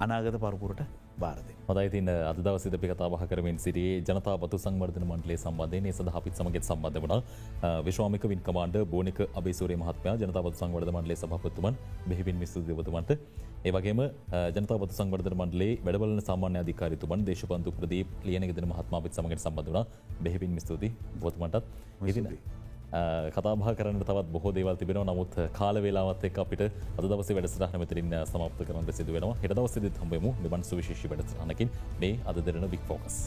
අනාගත පරපුරට භාරදය. හොඳයි තින් අද දවසිද අපි කතාබහ කරමින් සිටියේ ජනතා බතු සංවර්ධන මණ්ඩලේ සම්බන්ධය සඳ අපිත් සමගත් සම්බන්ධ වන විශ්වාමික වින් කමාන්ඩ බෝනික අබේසුරේ මහත්මයා ජනතාවත් සංවර්ධ මණ්ඩලේ සභපතුමන් බෙහිවින් මිස්තුදවතුමන්ට ඒවගේම ජනතාවත් සංවර්ධ මණ්ඩලේ වැඩබලන සාමාන්‍ය අධිකාරිතුමන් දේශපන්තු ප්‍රදීප ලියනගෙදන මහත්මාපත් සමගට සම්බඳ වන බෙහිවින් මිස්තුති බොතුමටත් ඉදින. කතාබා කරන්න තවත් බොහෝ දේවල් තිබෙන නමුත් කාල වෙලාවත් එක් අපිට අද දවස වැඩසටහන මෙතරින් සමප්ත කරන්න සිදුවෙනවා. හෙට දවසදිත් හම්බෙමු මෙබන් සුවිශේෂි වැඩසටහනකින්. මේ අද දෙරන වික් ෆෝකස්.